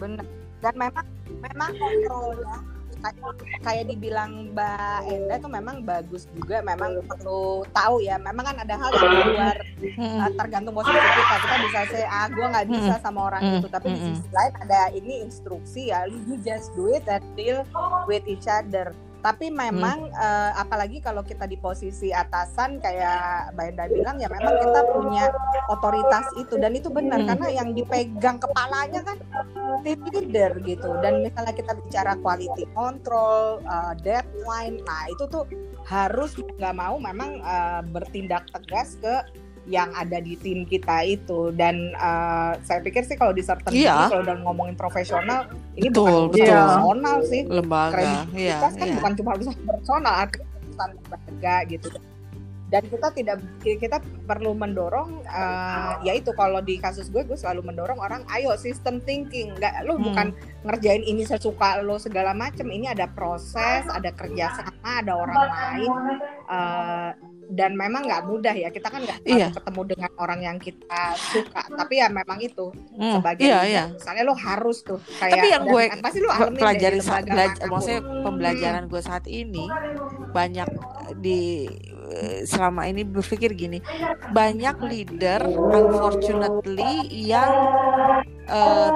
benar dan memang memang kontrolnya kayak, kayak dibilang Mbak Enda tuh memang bagus juga memang perlu tahu ya memang kan ada hal yang di luar Mm-mm. uh, tergantung posisi kita. Kita bisa say ah gue nggak bisa sama orang Mm, itu. Tapi di sisi lain ada ini instruksi ya you just do it and deal with each other tapi memang eh, apalagi kalau kita di posisi atasan kayak Mbak Enda bilang ya memang kita punya otoritas itu. Dan itu benar Hmm. karena yang dipegang kepalanya kan tim leader gitu. Dan misalnya kita bicara quality control eh, deadline nah itu tuh harus nggak mau memang eh, bertindak tegas ke yang ada di tim kita itu dan eh, saya pikir sih kalau di certain Iya. ini, kalau udah ngomongin profesional ini Betul, bukan betul. personal sih lembaga iya kredibilitas kan iya bukan cuma urusan personal artinya urusan lembaga gitu dan kita tidak kita perlu mendorong eh, ya itu kalau di kasus gue gue selalu mendorong orang ayo system thinking nggak lu Hmm. bukan ngerjain ini sesuka lo segala macem ini ada proses ada kerja sama ada orang lain eh, dan memang nggak mudah ya. Kita kan nggak Iya. ketemu dengan orang yang kita suka. Tapi ya memang itu Hmm, sebagai iya iya. misalnya lo harus tuh kayak Tapi yang gue pasti lo pelajari saat belaj- maksudnya pembelajaran gue saat ini banyak di selama ini berpikir gini banyak leader unfortunately yang eh,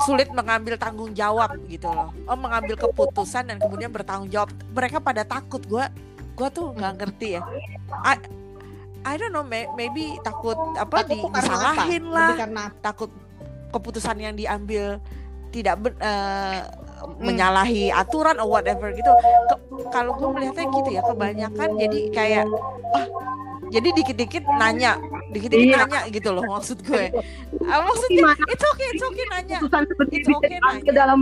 sulit mengambil tanggung jawab gitu loh. Oh mengambil keputusan dan kemudian bertanggung jawab. Mereka pada takut gue gue tuh nggak ngerti ya. I, I don't know may- maybe takut apa Takut disalahin Lebih lah. karena takut keputusan yang diambil tidak ben- eh, menyalahi aturan or whatever gitu. Ke- kalau gue melihatnya gitu ya kebanyakan jadi kayak ah jadi dikit-dikit nanya, dikit-dikit Iya. nanya gitu loh maksud gue. Ah, maksudnya Gimana it's okay, it's okay nanya. keputusan seperti It's bisa okay nanya. dalam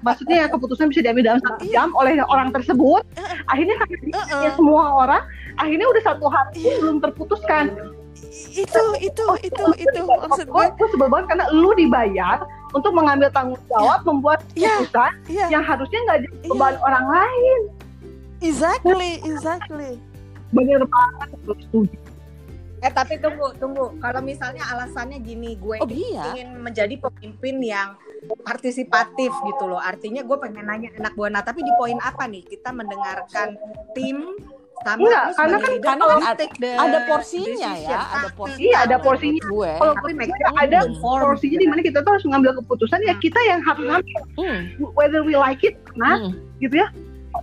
maksudnya ya keputusan bisa diambil dalam satu Iya. jam oleh orang tersebut akhirnya karena Heeh. ya semua orang akhirnya udah satu hari Iya. belum terputuskan Itu itu itu itu maksud gue. gue sebel banget karena lu dibayar untuk mengambil tanggung jawab membuat Iya. keputusan Iya, yang harusnya nggak jadi Iya. beban orang lain exactly, exactly. Bener banget setuju. Eh tapi tunggu tunggu. Kalau misalnya alasannya gini gue Oh iya. ingin menjadi pemimpin yang partisipatif gitu loh. Artinya gue pengen nanya anak buah nah tapi di poin apa nih? Kita mendengarkan tim sama Enggak, karena kan- karena kan the Ada porsinya ya, ada porsinya. Iya, ada porsinya. Gue. kalau Tapi it ada porsinya di mana kita tuh harus mengambil keputusan ya kita yang harus ngambil. Hmm, whether we like it nah hmm, gitu ya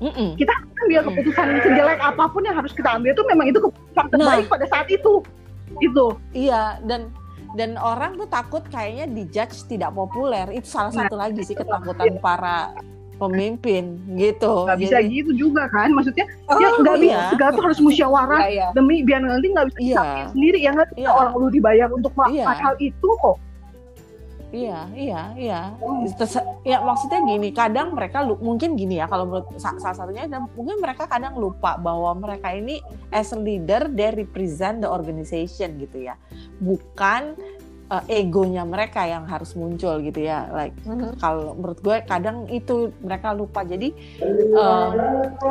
hmm, hmm. ambil keputusan sejelek apa pun yang harus kita ambil itu memang itu keputusan terbaik pada saat itu itu Iya dan dan orang tuh takut kayaknya dijudge tidak populer itu salah Nah, satu lagi sih ketakutan para pemimpin gitu. nggak bisa Jadi, gitu juga kan maksudnya Oh, ya nggak bisa iya. segala tuh harus musyawarah Iya, iya. demi biar nanti nggak bisa Iya. sendiri ya nggak bisa Iya. orang lu dibayar untuk Iya. hal itu kok Iya, iya, iya. Hmm. Terus- ya maksudnya gini, kadang mereka lu- mungkin gini ya kalau menurut sa- salah satunya dan mungkin mereka kadang lupa bahwa mereka ini as a leader they represent the organization gitu ya. Bukan uh, egonya mereka yang harus muncul gitu ya. Like Mhm. kalau menurut gue kadang itu mereka lupa. Jadi um,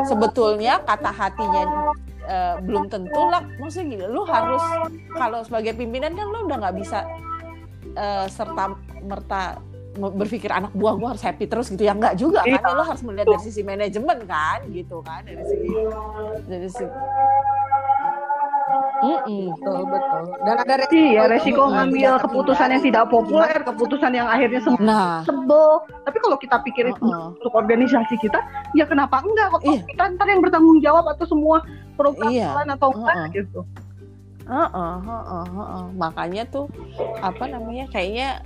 sebetulnya kata hatinya uh, belum tentu lah. Maksudnya gini, lu harus kalau sebagai pimpinan kan lu udah nggak bisa uh, serta merta me- berpikir anak buah gue harus happy terus gitu ya nggak juga kan Iya. ya lo harus melihat dari sisi manajemen kan gitu kan dari segi dari segi Mm-mm. betul betul dan ada resiko iya resiko juga. ngambil keputusan yang tidak populer keputusan yang akhirnya semua nah sebel tapi kalau kita pikir itu uh-uh. untuk organisasi kita ya kenapa enggak kok Iya. kita ntar yang bertanggung jawab atau semua program Iya. atau enggak Uh-uh. gitu Heeh, heeh, heeh. makanya tuh apa namanya kayaknya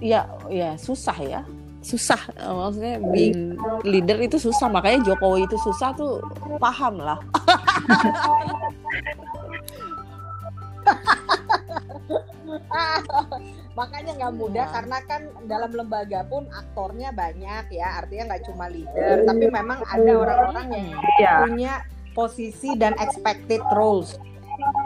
ya ya susah ya susah Eh, maksudnya being leader itu susah makanya Jokowi itu susah tuh paham lah makanya nggak mudah Iya. karena kan dalam lembaga pun aktornya banyak ya artinya nggak cuma leader tapi memang ada orang-orang yang Iya. punya posisi dan expected roles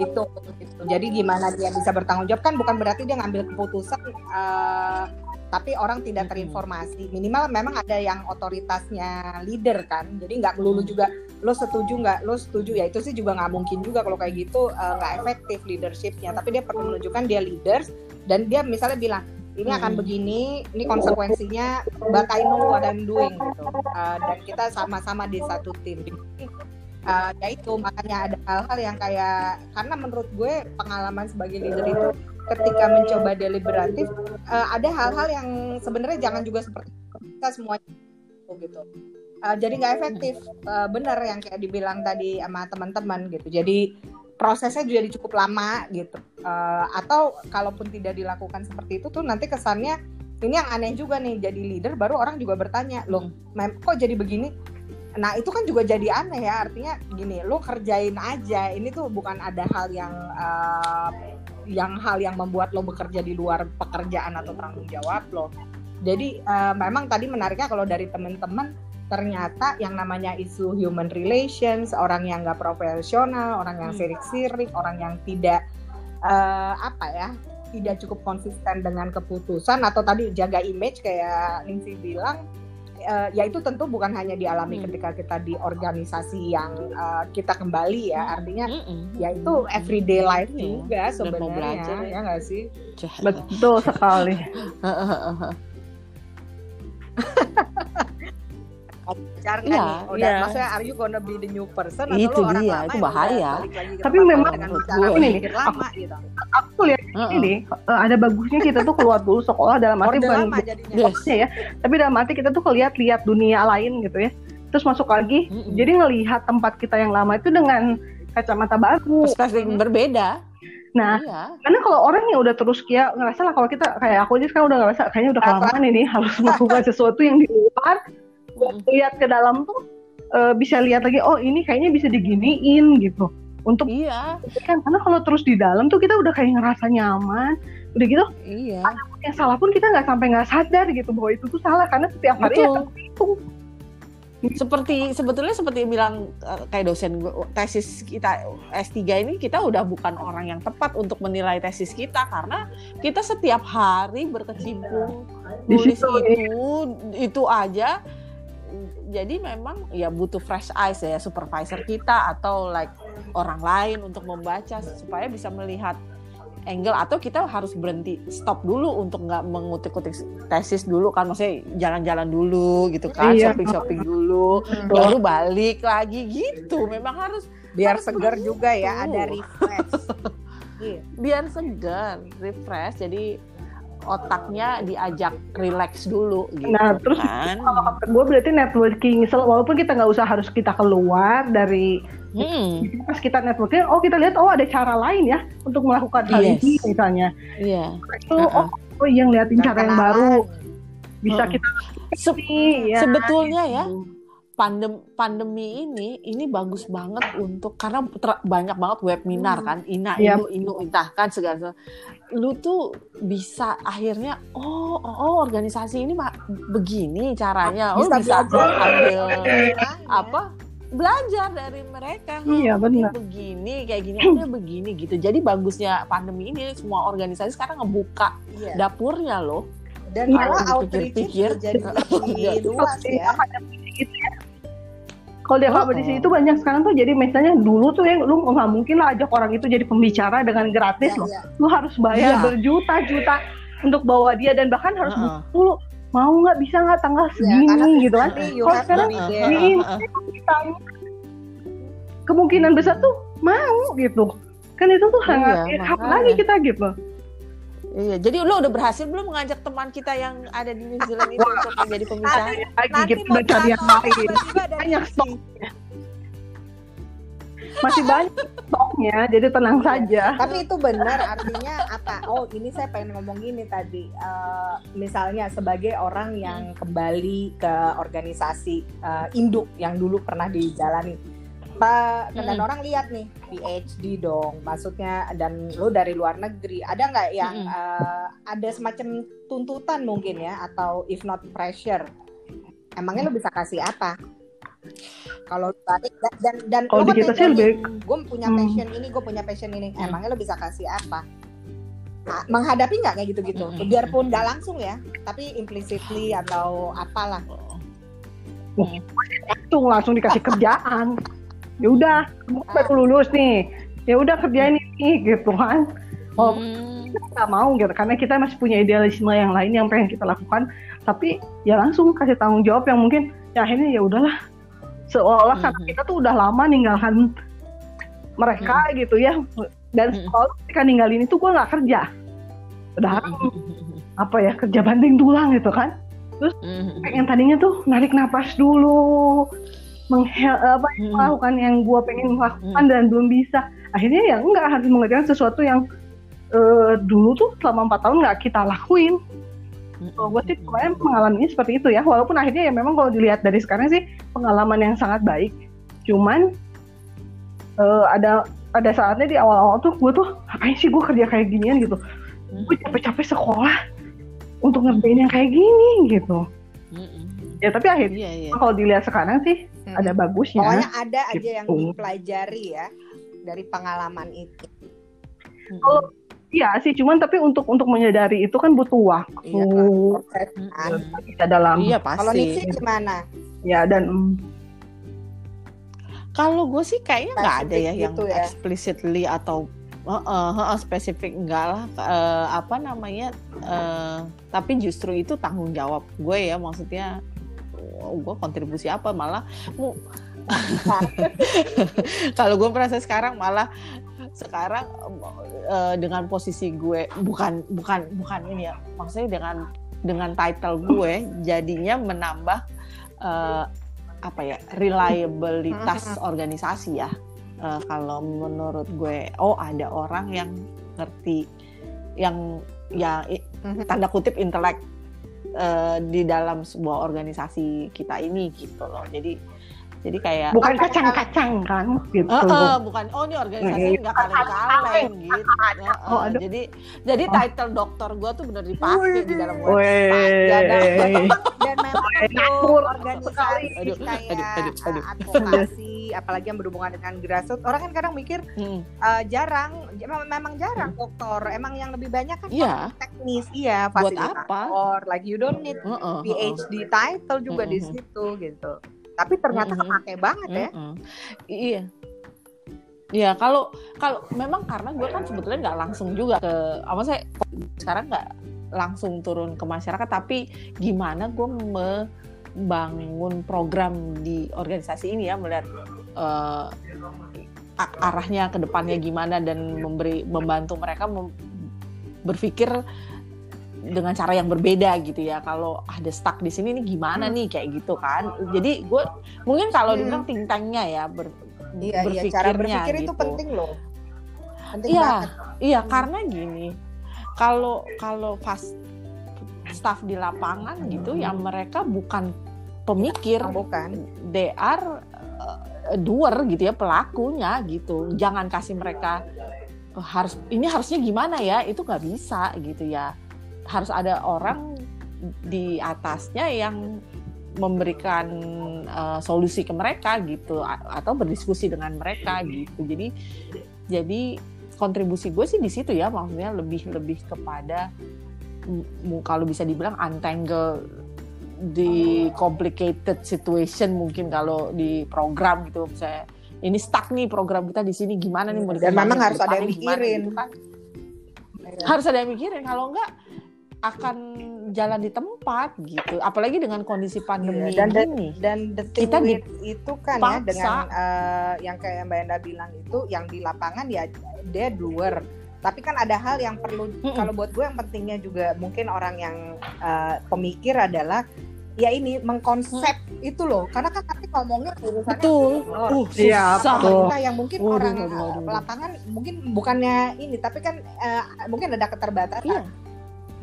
itu gitu. jadi gimana dia bisa bertanggung jawab kan bukan berarti dia ngambil keputusan eh, tapi orang tidak terinformasi minimal memang ada yang otoritasnya leader kan jadi nggak melulu juga lo setuju nggak lo setuju ya itu sih juga nggak mungkin juga kalau kayak gitu nggak efektif leadershipnya tapi dia perlu menunjukkan dia leaders dan dia misalnya bilang ini akan Mm. begini, ini konsekuensinya, but I know what I'm doing gitu. Uh, dan kita sama-sama di satu tim. Uh, ya itu makanya ada hal-hal yang kayak karena menurut gue pengalaman sebagai leader itu ketika mencoba deliberatif uh, ada hal-hal yang sebenarnya jangan juga seperti kita semuanya gitu. Uh, jadi nggak efektif, Uh, benar yang kayak dibilang tadi sama teman-teman gitu. Jadi prosesnya jadi cukup lama gitu. Uh, atau kalaupun tidak dilakukan seperti itu tuh nanti kesannya ini yang aneh juga nih jadi leader baru orang juga bertanya loh mem kok jadi begini nah itu kan juga jadi aneh ya. Artinya gini lo kerjain aja. Ini tuh bukan ada hal yang uh, yang hal yang membuat lo bekerja di luar pekerjaan atau tanggung jawab lo. Jadi uh, memang tadi menariknya kalau dari teman-teman ternyata yang namanya isu human relations orang yang nggak profesional orang yang Hmm. sirik-sirik orang yang tidak eh, apa ya tidak cukup konsisten dengan keputusan atau tadi jaga image kayak Ningsi bilang eh, ya itu tentu bukan hanya dialami Hmm. ketika kita di organisasi yang eh, kita kembali ya artinya Mm-mm. ya itu everyday life Iya. juga sebenarnya belajar ya. ya nggak sih betul sekali nggak Iya, nih? Udah, iya. maksudnya are you gonna be the new person Itu atau lo orang dia, lama itu bahaya. Tapi memang gue- berpikir lama gitu aku lihat Heeh. ini eh, ada bagusnya kita tuh keluar dulu sekolah dalam arti bukan Yes. ya tapi dalam arti kita tuh lihat-lihat dunia lain gitu ya. Terus masuk lagi Mm-mm. jadi ngelihat tempat kita yang lama itu dengan kacamata baru. Perspektif berbeda. Nah iya. karena kalau orang yang udah terus kayak ngerasa lah kalau kita kayak aku aja sekarang udah ngerasa kayaknya udah kelamaan ini harus melakukan sesuatu yang di luar. Lihat ke dalam tuh eh, bisa lihat lagi oh ini kayaknya bisa diginiin gitu untuk iya. kan karena kalau terus di dalam tuh kita udah kayak ngerasa nyaman. Udah gitu iya. yang salah pun kita nggak sampai nggak sadar gitu bahwa itu tuh salah karena setiap hari ya betul itu seperti sebetulnya seperti bilang eh, kayak dosen gua, tesis kita S3 ini kita udah bukan orang yang tepat untuk menilai tesis kita karena kita setiap hari berkecimpung Di nulis situ, itu itu aja jadi memang ya butuh fresh eyes ya supervisor kita atau like orang lain untuk membaca supaya bisa melihat angle atau kita harus berhenti stop dulu untuk nggak mengutik-utik tesis dulu kan maksudnya jalan-jalan dulu gitu kan Iya. shopping-shopping dulu Hmm. baru balik lagi gitu memang harus biar Harus segar juga ya ada refresh Iya. biar segar refresh jadi otaknya diajak relax dulu gitu Nah, terus kan kalau kata gue berarti networking walaupun kita nggak usah harus kita keluar dari Hmm, pas kita networking oh kita lihat oh ada cara lain ya untuk melakukan hal Yes. ini misalnya iya itu Uh-uh. oh oh yang lihatin Dan cara yang baru bisa Heeh. kita Se- ya, sebetulnya ya gitu. Pandem pandemi ini ini bagus banget untuk karena ter- banyak banget webinar Hmm. kan ina Iya. inu inu entah kan segala lu tuh bisa akhirnya oh oh, oh, organisasi ini mah begini caranya oh Bisa bisa ambil Makanya. apa belajar dari mereka Iya, ini benar. begini kayak gini ini begini gitu jadi bagusnya pandemi ini semua organisasi sekarang ngebuka Iya. dapurnya loh Dan Iya, malah dipikir-pikir, jadi iya. lebih luas ya. gitu ya. Kalau dia Oh, kompetisi oh. itu banyak sekarang tuh jadi misalnya dulu tuh yang lu nggak mungkin lah ajak orang itu jadi pembicara dengan gratis Ya, loh. ya. Lu harus bayar Iya. berjuta-juta untuk bawa dia dan bahkan harus Heeh. butuh dulu mau nggak bisa nggak tanggal Ya, segini gitu kan. nanti you Kalau sekarang. Ini heeh. ditanya, kemungkinan besar tuh mau gitu. Kan itu tuh Iya, sangat makanya. lagi kita gitu. Iya, jadi lo udah berhasil belum mengajak teman kita yang ada di New Zealand itu untuk menjadi pembicara? Lagi Nanti kita mau cari yang lain. Banyak sini. stok. Masih banyak stoknya, jadi tenang Iya. saja. Tapi itu benar artinya apa? Oh ini saya pengen ngomong gini tadi. Eh, misalnya sebagai orang yang kembali ke organisasi eh, induk yang dulu pernah dijalani. Pak, dan Mm. orang lihat nih PhD dong, maksudnya dan lo dari luar negeri, ada nggak yang Mm-mm. eh, ada semacam tuntutan mungkin ya atau if not pressure? Emangnya lo bisa kasih apa? Kalau lu balik dan dan, dan Kalau lo di kita sih lebih gue punya Hmm. passion ini, gue punya passion ini. Hmm. Emangnya lo bisa kasih apa? Ah, menghadapi nggak kayak gitu-gitu? Hmm. Biarpun nggak langsung ya, tapi implicitly atau apalah. langsung langsung dikasih kerjaan ya udah kamu baru lulus nih. Ya udah kerjain ini gitu kan. Oh Hmm. nggak mau gitu. Karena kita masih punya idealisme yang lain yang pengen kita lakukan. Tapi ya langsung kasih tanggung jawab yang mungkin ya akhirnya ya udahlah. Seolah karena Mhm. kita tuh udah lama ninggalkan mereka gitu ya. Dan Mhm. kalau ketika ninggalin itu gue nggak kerja. Udah Hmm. apa ya kerja banting tulang gitu kan. Hmm. pengen tadinya tuh narik napas dulu menghel apa Hmm. melakukan yang gue pengen lakukan dan belum bisa. Akhirnya ya enggak harus mengerjakan sesuatu yang eh, dulu tuh selama empat tahun nggak kita lakuin. Kalau gue sih kemarin mengalaminya seperti itu ya. Walaupun akhirnya ya memang kalau dilihat dari sekarang sih pengalaman yang sangat baik. Cuman eh, ada ada saatnya di awal-awal tuh gue tuh ngapain sih gue kerja kayak ginian? gitu. Gue capek-capek sekolah untuk ngerjain yang kayak gini gitu. Hmm. Ya tapi akhirnya Iya, iya. kalau dilihat sekarang sih Hmm. ada bagusnya Pokoknya ada aja yang Gitu. dipelajari ya dari pengalaman itu. Hmm. Kalau- Iya sih, cuman tapi untuk untuk menyadari itu kan butuh waktu Iya, proses Hmm. kan. kita dalam Iya Kalau pasti. Nixie gimana? ya dan mm, Kalau gue sih kayaknya nggak ada ya yang gitu ya. explicitly atau Heeh, heeh, spesifik enggak lah Eh, apa namanya eh, tapi justru itu tanggung jawab gue ya maksudnya oh, gue kontribusi apa? Malah mu- kalau gue merasa sekarang malah sekarang eh, dengan posisi gue bukan bukan bukan ini ya maksudnya dengan dengan title gue jadinya menambah eh, apa ya reliabilitas organisasi ya. Eh, kalau menurut gue oh ada orang yang ngerti yang ya Mhm. tanda kutip intelek eh, di dalam sebuah organisasi kita ini gitu loh. Jadi jadi kayak bukan kacang-kacang kan? Gitu. Eh, eh, bukan. Oh ini organisasi nggak kaleng-kaleng gitu. Eh, Oh, aduh. jadi jadi Oh. title dokter gue tuh bener dipakai di dalam website Ya, dan, dan memang itu organisasi. Aduh, kayak aduh, aduh, aduh. uh, advokasi, apalagi yang berhubungan dengan grassroots. Orang kan kadang mikir Hmm, uh, jarang, memang, jarang dokter. Emang yang lebih banyak kan Iya. teknis, iya, Buat fasilitator. Like you don't need eh, eh. PhD title juga di Mhm. situ gitu. Tapi ternyata Mhm. kepake banget ya. Mm-mm. Iya. Iya, kalau kalau memang karena gue kan sebetulnya nggak langsung juga ke apa saya sekarang nggak langsung turun ke masyarakat, tapi gimana gue membangun program di organisasi ini ya melihat a- arahnya ke depannya gimana dan memberi membantu mereka mem- berpikir dengan cara yang berbeda gitu ya. Kalau ada stuck di sini nih gimana nih kayak gitu kan. Jadi gue mungkin kalau Hmm. dibilang think tanknya ya ber, Iya, iya, cara berpikir itu penting loh. Penting Iya, banget. Iya, karena gini, kalau kalau pas staff di lapangan gitu yang mereka bukan pemikir, bukan they are uh, doer gitu ya pelakunya gitu. Jangan kasih mereka "Oh, harus ini harusnya gimana ya itu nggak bisa gitu ya. Harus ada orang di atasnya yang memberikan uh, solusi ke mereka gitu atau berdiskusi dengan mereka gitu. Jadi jadi kontribusi gue sih di situ ya maksudnya lebih lebih kepada kalau bisa dibilang untangle di complicated situation mungkin kalau di program gitu. Saya ini stuck nih program kita di sini gimana nih mau dan memang harus ada yang mikirin. gitu kan. harus ada yang mikirin kalau enggak akan jalan di tempat gitu. Apalagi dengan kondisi pandemi Iya, dan dan, ini. dan the thing Kita with itu kan ya dipaksa. dengan eh, yang kayak Mbak Enda bilang itu yang di lapangan ya dia doer tapi kan ada hal yang perlu Mm-mm. kalau buat gue yang pentingnya juga mungkin orang yang eh, pemikir adalah ya ini mengkonsep itu loh karena kan nanti ngomongnya urusannya betul uh, Iya, kita yang mungkin Waduh, orang waduh, waduh. lapangan mungkin bukannya ini tapi kan eh, mungkin ada keterbatasan Iya.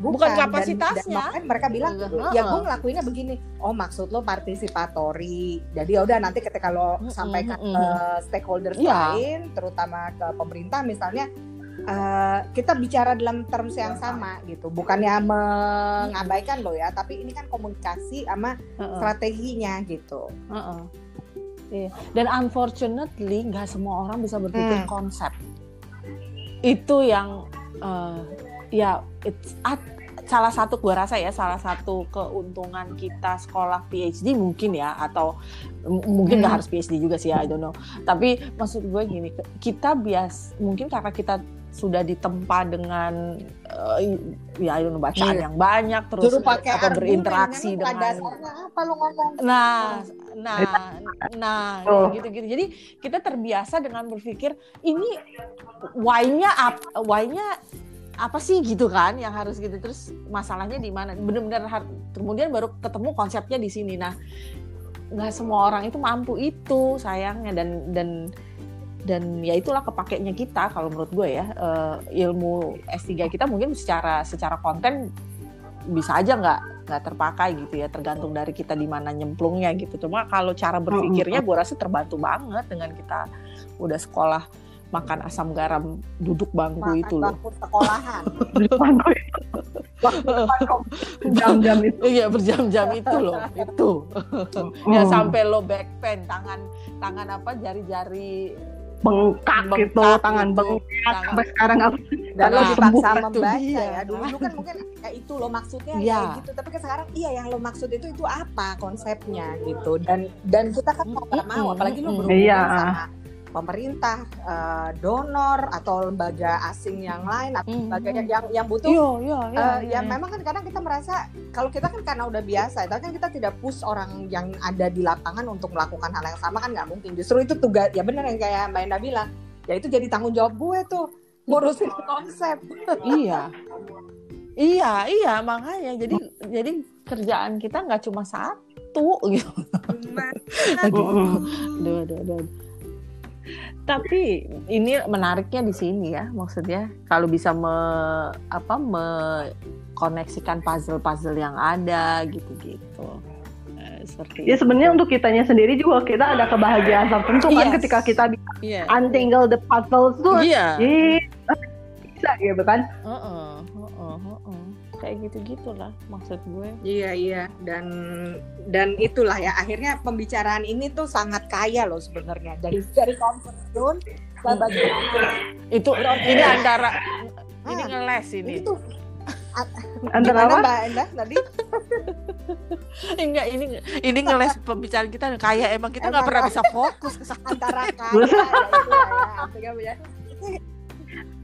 Bukan Dan- kapasitasnya. dan makanya mereka bilang Heeh. ya gue ngelakuinnya begini oh maksud lo partisipatori jadi ya udah nanti ketika lo sampaikan ke stakeholders Iya. lain terutama ke pemerintah misalnya eh, kita bicara dalam terms yang sama gitu bukannya mengabaikan lo ya tapi ini kan komunikasi sama Heeh. strateginya gitu Heeh. Iya. Dan unfortunately nggak semua orang bisa berpikir Hmm. konsep. Itu yang eh, ya it's at- salah satu gua rasa ya salah satu keuntungan kita sekolah PhD mungkin ya atau mungkin nggak Hmm. harus PhD juga sih ya I don't know. Tapi maksud gue gini kita bias mungkin karena kita sudah ditempa dengan eh, ya I don't know, bacaan Iya. yang banyak terus Suruh pakai apa argumen, berinteraksi dengan apa lo ngomong Nah, nah, nah, Oh. gitu-gitu. Jadi kita terbiasa dengan berpikir ini why-nya apa? Why-nya apa sih gitu kan yang harus gitu terus masalahnya di mana benar-benar kemudian baru ketemu konsepnya di sini nah nggak semua orang itu mampu itu sayangnya dan dan dan ya itulah kepakainya kita kalau menurut gue ya eh, ilmu S3 kita mungkin secara secara konten bisa aja nggak nggak terpakai gitu ya tergantung dari kita di mana nyemplungnya gitu. Cuma kalau cara berpikirnya gue rasa terbantu banget dengan kita udah sekolah makan asam garam duduk bangku makan itu loh. bangku sekolahan. Jam-jam itu. Iya berjam-jam itu loh itu. Ya sampai lo back pain tangan tangan apa jari-jari bengkak gitu bengkak tangan gitu. bengkak Tangan- sampai sekarang apa dan lo dipaksa membaca dia. ya dulu dulu kan mungkin kayak itu lo maksudnya Iya. kayak gitu tapi kan sekarang iya yang lo maksud itu itu apa konsepnya gitu dan dan kita kan mau nggak mau Mm-mm, apalagi lo berhubungan Iya. sama pemerintah eh, donor atau lembaga asing yang lain atau Mm-mm. lembaga yang yang, yang butuh iya iya iya Eh, iya. ya memang kan kadang kita merasa kalau kita kan karena udah biasa, tapi kan kita tidak push orang yang ada di lapangan untuk melakukan hal yang sama kan nggak mungkin. Justru itu tugas ya benar yang kayak Mbak Enda bilang, ya itu jadi tanggung jawab gue tuh ngurusin konsep. iya iya iya makanya jadi jadi kerjaan kita nggak cuma satu gitu Aduh, aduh, aduh, aduh. Tapi ini menariknya di sini ya, maksudnya kalau bisa me, apa koneksikan puzzle-puzzle yang ada gitu-gitu. Eh, seperti ya sebenarnya untuk kitanya sendiri juga kita ada kebahagiaan tertentu kan Yes. ketika kita bisa Iya. untangle the puzzles tuh Iya. ih, bisa gitu kan Heeh, heeh, Kayak gitu-gitulah maksud gue. Iya iya dan dan itulah ya akhirnya pembicaraan ini tuh sangat kaya loh sebenarnya dari dari comfort zone bagian Itu ini antara ini Ah, ngeles ini. ini tuh antara apa Mbak Enda tadi Enggak, ini ini ngeles pembicaraan kita kayak emang kita nggak pernah bisa fokus antara kaya ya ya ya.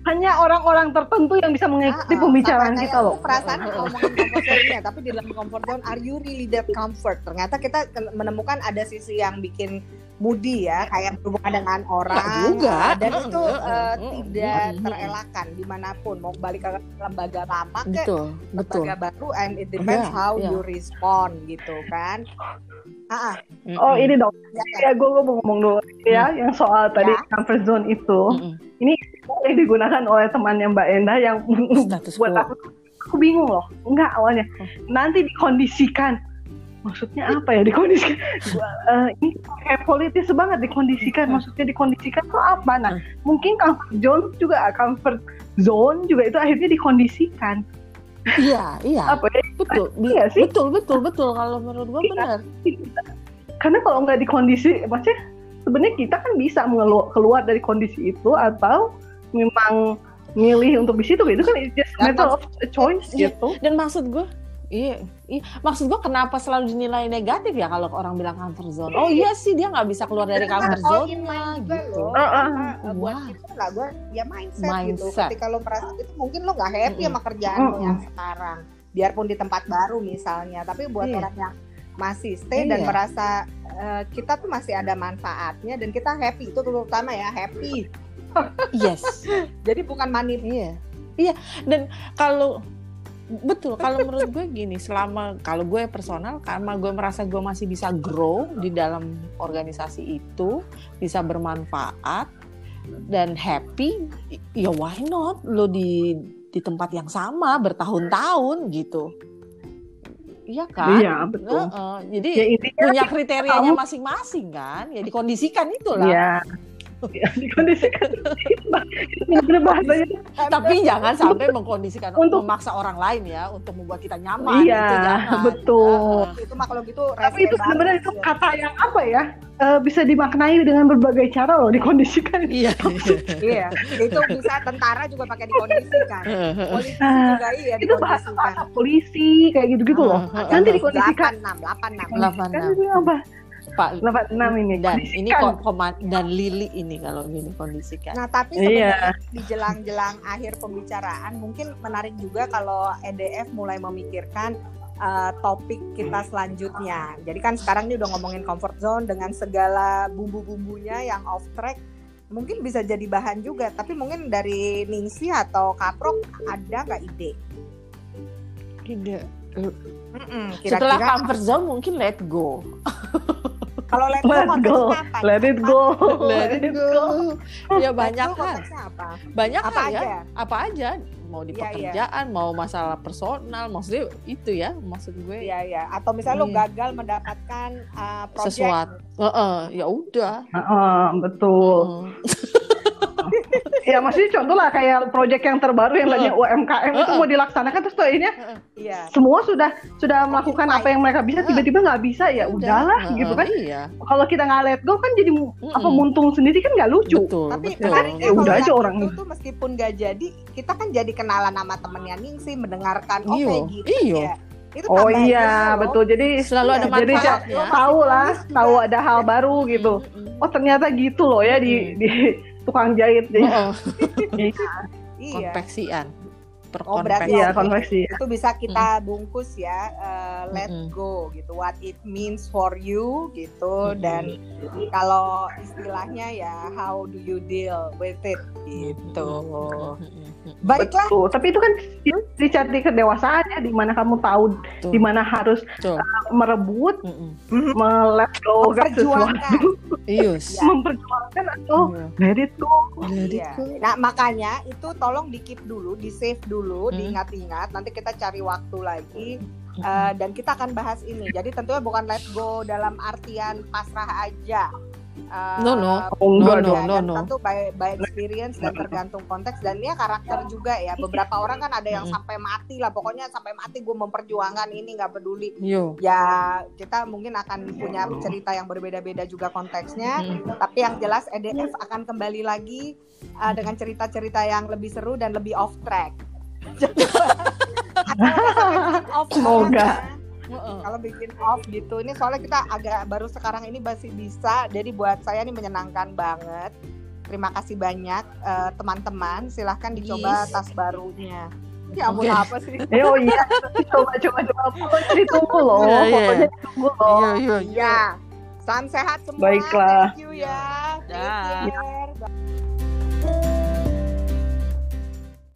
Hanya orang-orang tertentu yang bisa mengikuti Ah, pembicaraan sampai kita loh perasaan ngomongin comfort zone-nya, tapi di dalam comfort zone are you really that comfort? Ternyata kita menemukan ada sisi yang bikin moody ya, kayak berhubungan dengan orang. Nggak juga. uh, Dan Mm, itu mm, uh, mm, tidak mm, mm. terelakkan di mana pun, mau balik ke lembaga lama ke Betul, betul. lembaga baru, and it depends Iya, how iya. you respond gitu kan. Ah, ah, oh ini dong ya, ya gue mau ngomong dulu ya yang soal tadi Ya. comfort zone itu Mm-mm. Boleh digunakan oleh temannya Mbak Enda yang Status buat aku aku bingung loh enggak awalnya Oh. nanti dikondisikan maksudnya apa ya dikondisikan Gua, eh, ini kayak politis banget dikondisikan maksudnya dikondisikan tuh apa nah Hmm. mungkin comfort zone juga comfort zone juga itu akhirnya dikondisikan Iya, iya. apa ya Betul. Iya sih. Betul, betul, betul. Kalau menurut gue Iya. benar. karena kalau nggak dikondisi maksudnya sebenarnya kita kan bisa keluar dari kondisi itu atau memang milih untuk di situ itu kan it's just Dan matter of choice Iya. gitu Dan maksud gue, iya, iya. Maksud gue kenapa selalu dinilai negatif ya kalau orang bilang comfort zone? Oh iya sih dia nggak bisa keluar dari comfort zone lah gitu. loh. Uh, uh. Uh, buat Wah. kita lah gue ya mindset, gitu. Mindset. Ketika lo merasa itu mungkin lo nggak happy Mm-mm. sama kerjaan lo Mm-mm. yang sekarang. Biarpun di tempat baru misalnya, tapi buat Iya. orang yang masih stay dan Iya. merasa uh, kita tuh masih ada manfaatnya dan kita happy itu terutama ya happy. Yes. Jadi bukan money Iya. Iya, dan kalau betul kalau menurut gue gini, selama kalau gue personal karena gue merasa gue masih bisa grow di dalam organisasi itu, bisa bermanfaat dan happy, ya why not lo di di tempat yang sama bertahun-tahun gitu. Iya kan? iya betul Heeh, jadi ya punya kriterianya kamu- masing-masing kan, ya dikondisikan itulah. Iya. Ya, dikondisikan. Bahasanya. Tapi jangan sampai mengkondisikan Untuk- memaksa orang lain ya untuk membuat kita nyaman. Iya, itu jangan. betul. Heeh. itu mah kalau gitu Tapi itu banget itu kata yang apa ya? eh, bisa dimaknai dengan berbagai cara loh dikondisikan. Iya. Iya, itu bisa tentara juga pakai dikondisikan. Polisi Ah, juga iya itu bahasa dikondisikan. bahasa polisi kayak gitu-gitu loh. Nanti dikondisikan. 86, 86. Delapan Kan enam. itu apa? Pak 86 ini. dan ini kondisikan. ko- koma- dan Lili ini kalau ini kondisikan. Nah, tapi Iya. sebenarnya di jelang-jelang akhir pembicaraan mungkin menarik juga kalau EDF mulai memikirkan uh, topik kita selanjutnya. Jadi kan sekarang ini udah ngomongin comfort zone dengan segala bumbu-bumbunya yang off track. Mungkin bisa jadi bahan juga, tapi mungkin dari Ningsi atau Kaprok ada nggak ide? Tidak. Mm-mm, Setelah Kira-kira comfort zone mungkin let go. kalau let go Let go. apa? Let it go. Let it go. Ya banyak kan. apa? Banyak Apa kan ya. aja? Apa aja mau di Iya, iya. pekerjaan, mau masalah personal, maksudnya itu ya maksud gue. Iya ya. Atau misalnya lo Iya. gagal mendapatkan uh, project Sesuatu. Heeh, ya udah. Heeh, betul. Heeh. Ya maksudnya contoh lah kayak proyek yang terbaru yang tadinya UMKM itu mau dilaksanakan terus tuh akhirnya Iya. semua sudah sudah melakukan apa yang mereka bisa tiba-tiba nggak bisa ya Udah. udahlah gitu kan. Iya. Kalau kita nggak let go kan jadi apa muntung sendiri kan nggak lucu. Betul, Tapi betul. menariknya Ya kalau udah aja orang. itu tuh meskipun gak jadi, kita kan jadi kenalan sama temennya Ningsi, mendengarkan oh kayak gitu iyo. ya. Itu Oh iya loh. betul jadi Selalu ada jadi manfaatnya. ja- tahu lah tahu ada hal baru gitu. Oh ternyata gitu loh ya di di tukang jahit jadi Oh, Iya. konveksian. Oh, berarti Iya oke. konveksi. Itu bisa kita bungkus ya, uh, let Mm-mm. go gitu. What it means for you gitu Mm-mm. dan kalau istilahnya ya how do you deal with it gitu. Baiklah. Betul. Tapi itu kan dicari kedewasaan ya di mana kamu tahu Betul. di mana harus Betul. merebut, Mm-mm. melet go kan Memperjuangkan. sesuatu, Yes. Ya. memperjuangkan atau Iya. let it go. Let it go. Nah makanya itu tolong di keep dulu, di save dulu, Hmm. diingat-ingat. Nanti kita cari waktu lagi uh, dan kita akan bahas ini. Jadi tentunya bukan let go dalam artian pasrah aja. Uh, No, no. Oh, enggak No, no, dan no. tentu by, by experience dan tergantung konteks dan dia karakter juga ya. Beberapa orang kan ada yang sampai mati lah. Pokoknya sampai mati gue memperjuangkan ini nggak peduli. Yo. Ya kita mungkin akan punya cerita yang berbeda-beda juga konteksnya. Mm. Tapi yang jelas EDF akan kembali lagi uh, dengan cerita-cerita yang lebih seru dan lebih off track. off Semoga. Kalau bikin off gitu, ini soalnya kita agak baru sekarang ini masih bisa. Jadi buat saya ini menyenangkan banget. Terima kasih banyak eh, teman-teman. Silahkan dicoba Yes. tas barunya. Ya ampun Oke. apa sih? Eh, oh iya, coba coba coba pokoknya ditunggu loh, Iya, iya. pokoknya ditunggu loh. Iya, iya, iya. Ya. Salam sehat semua. Baiklah. Thank you ya. Care. Bye.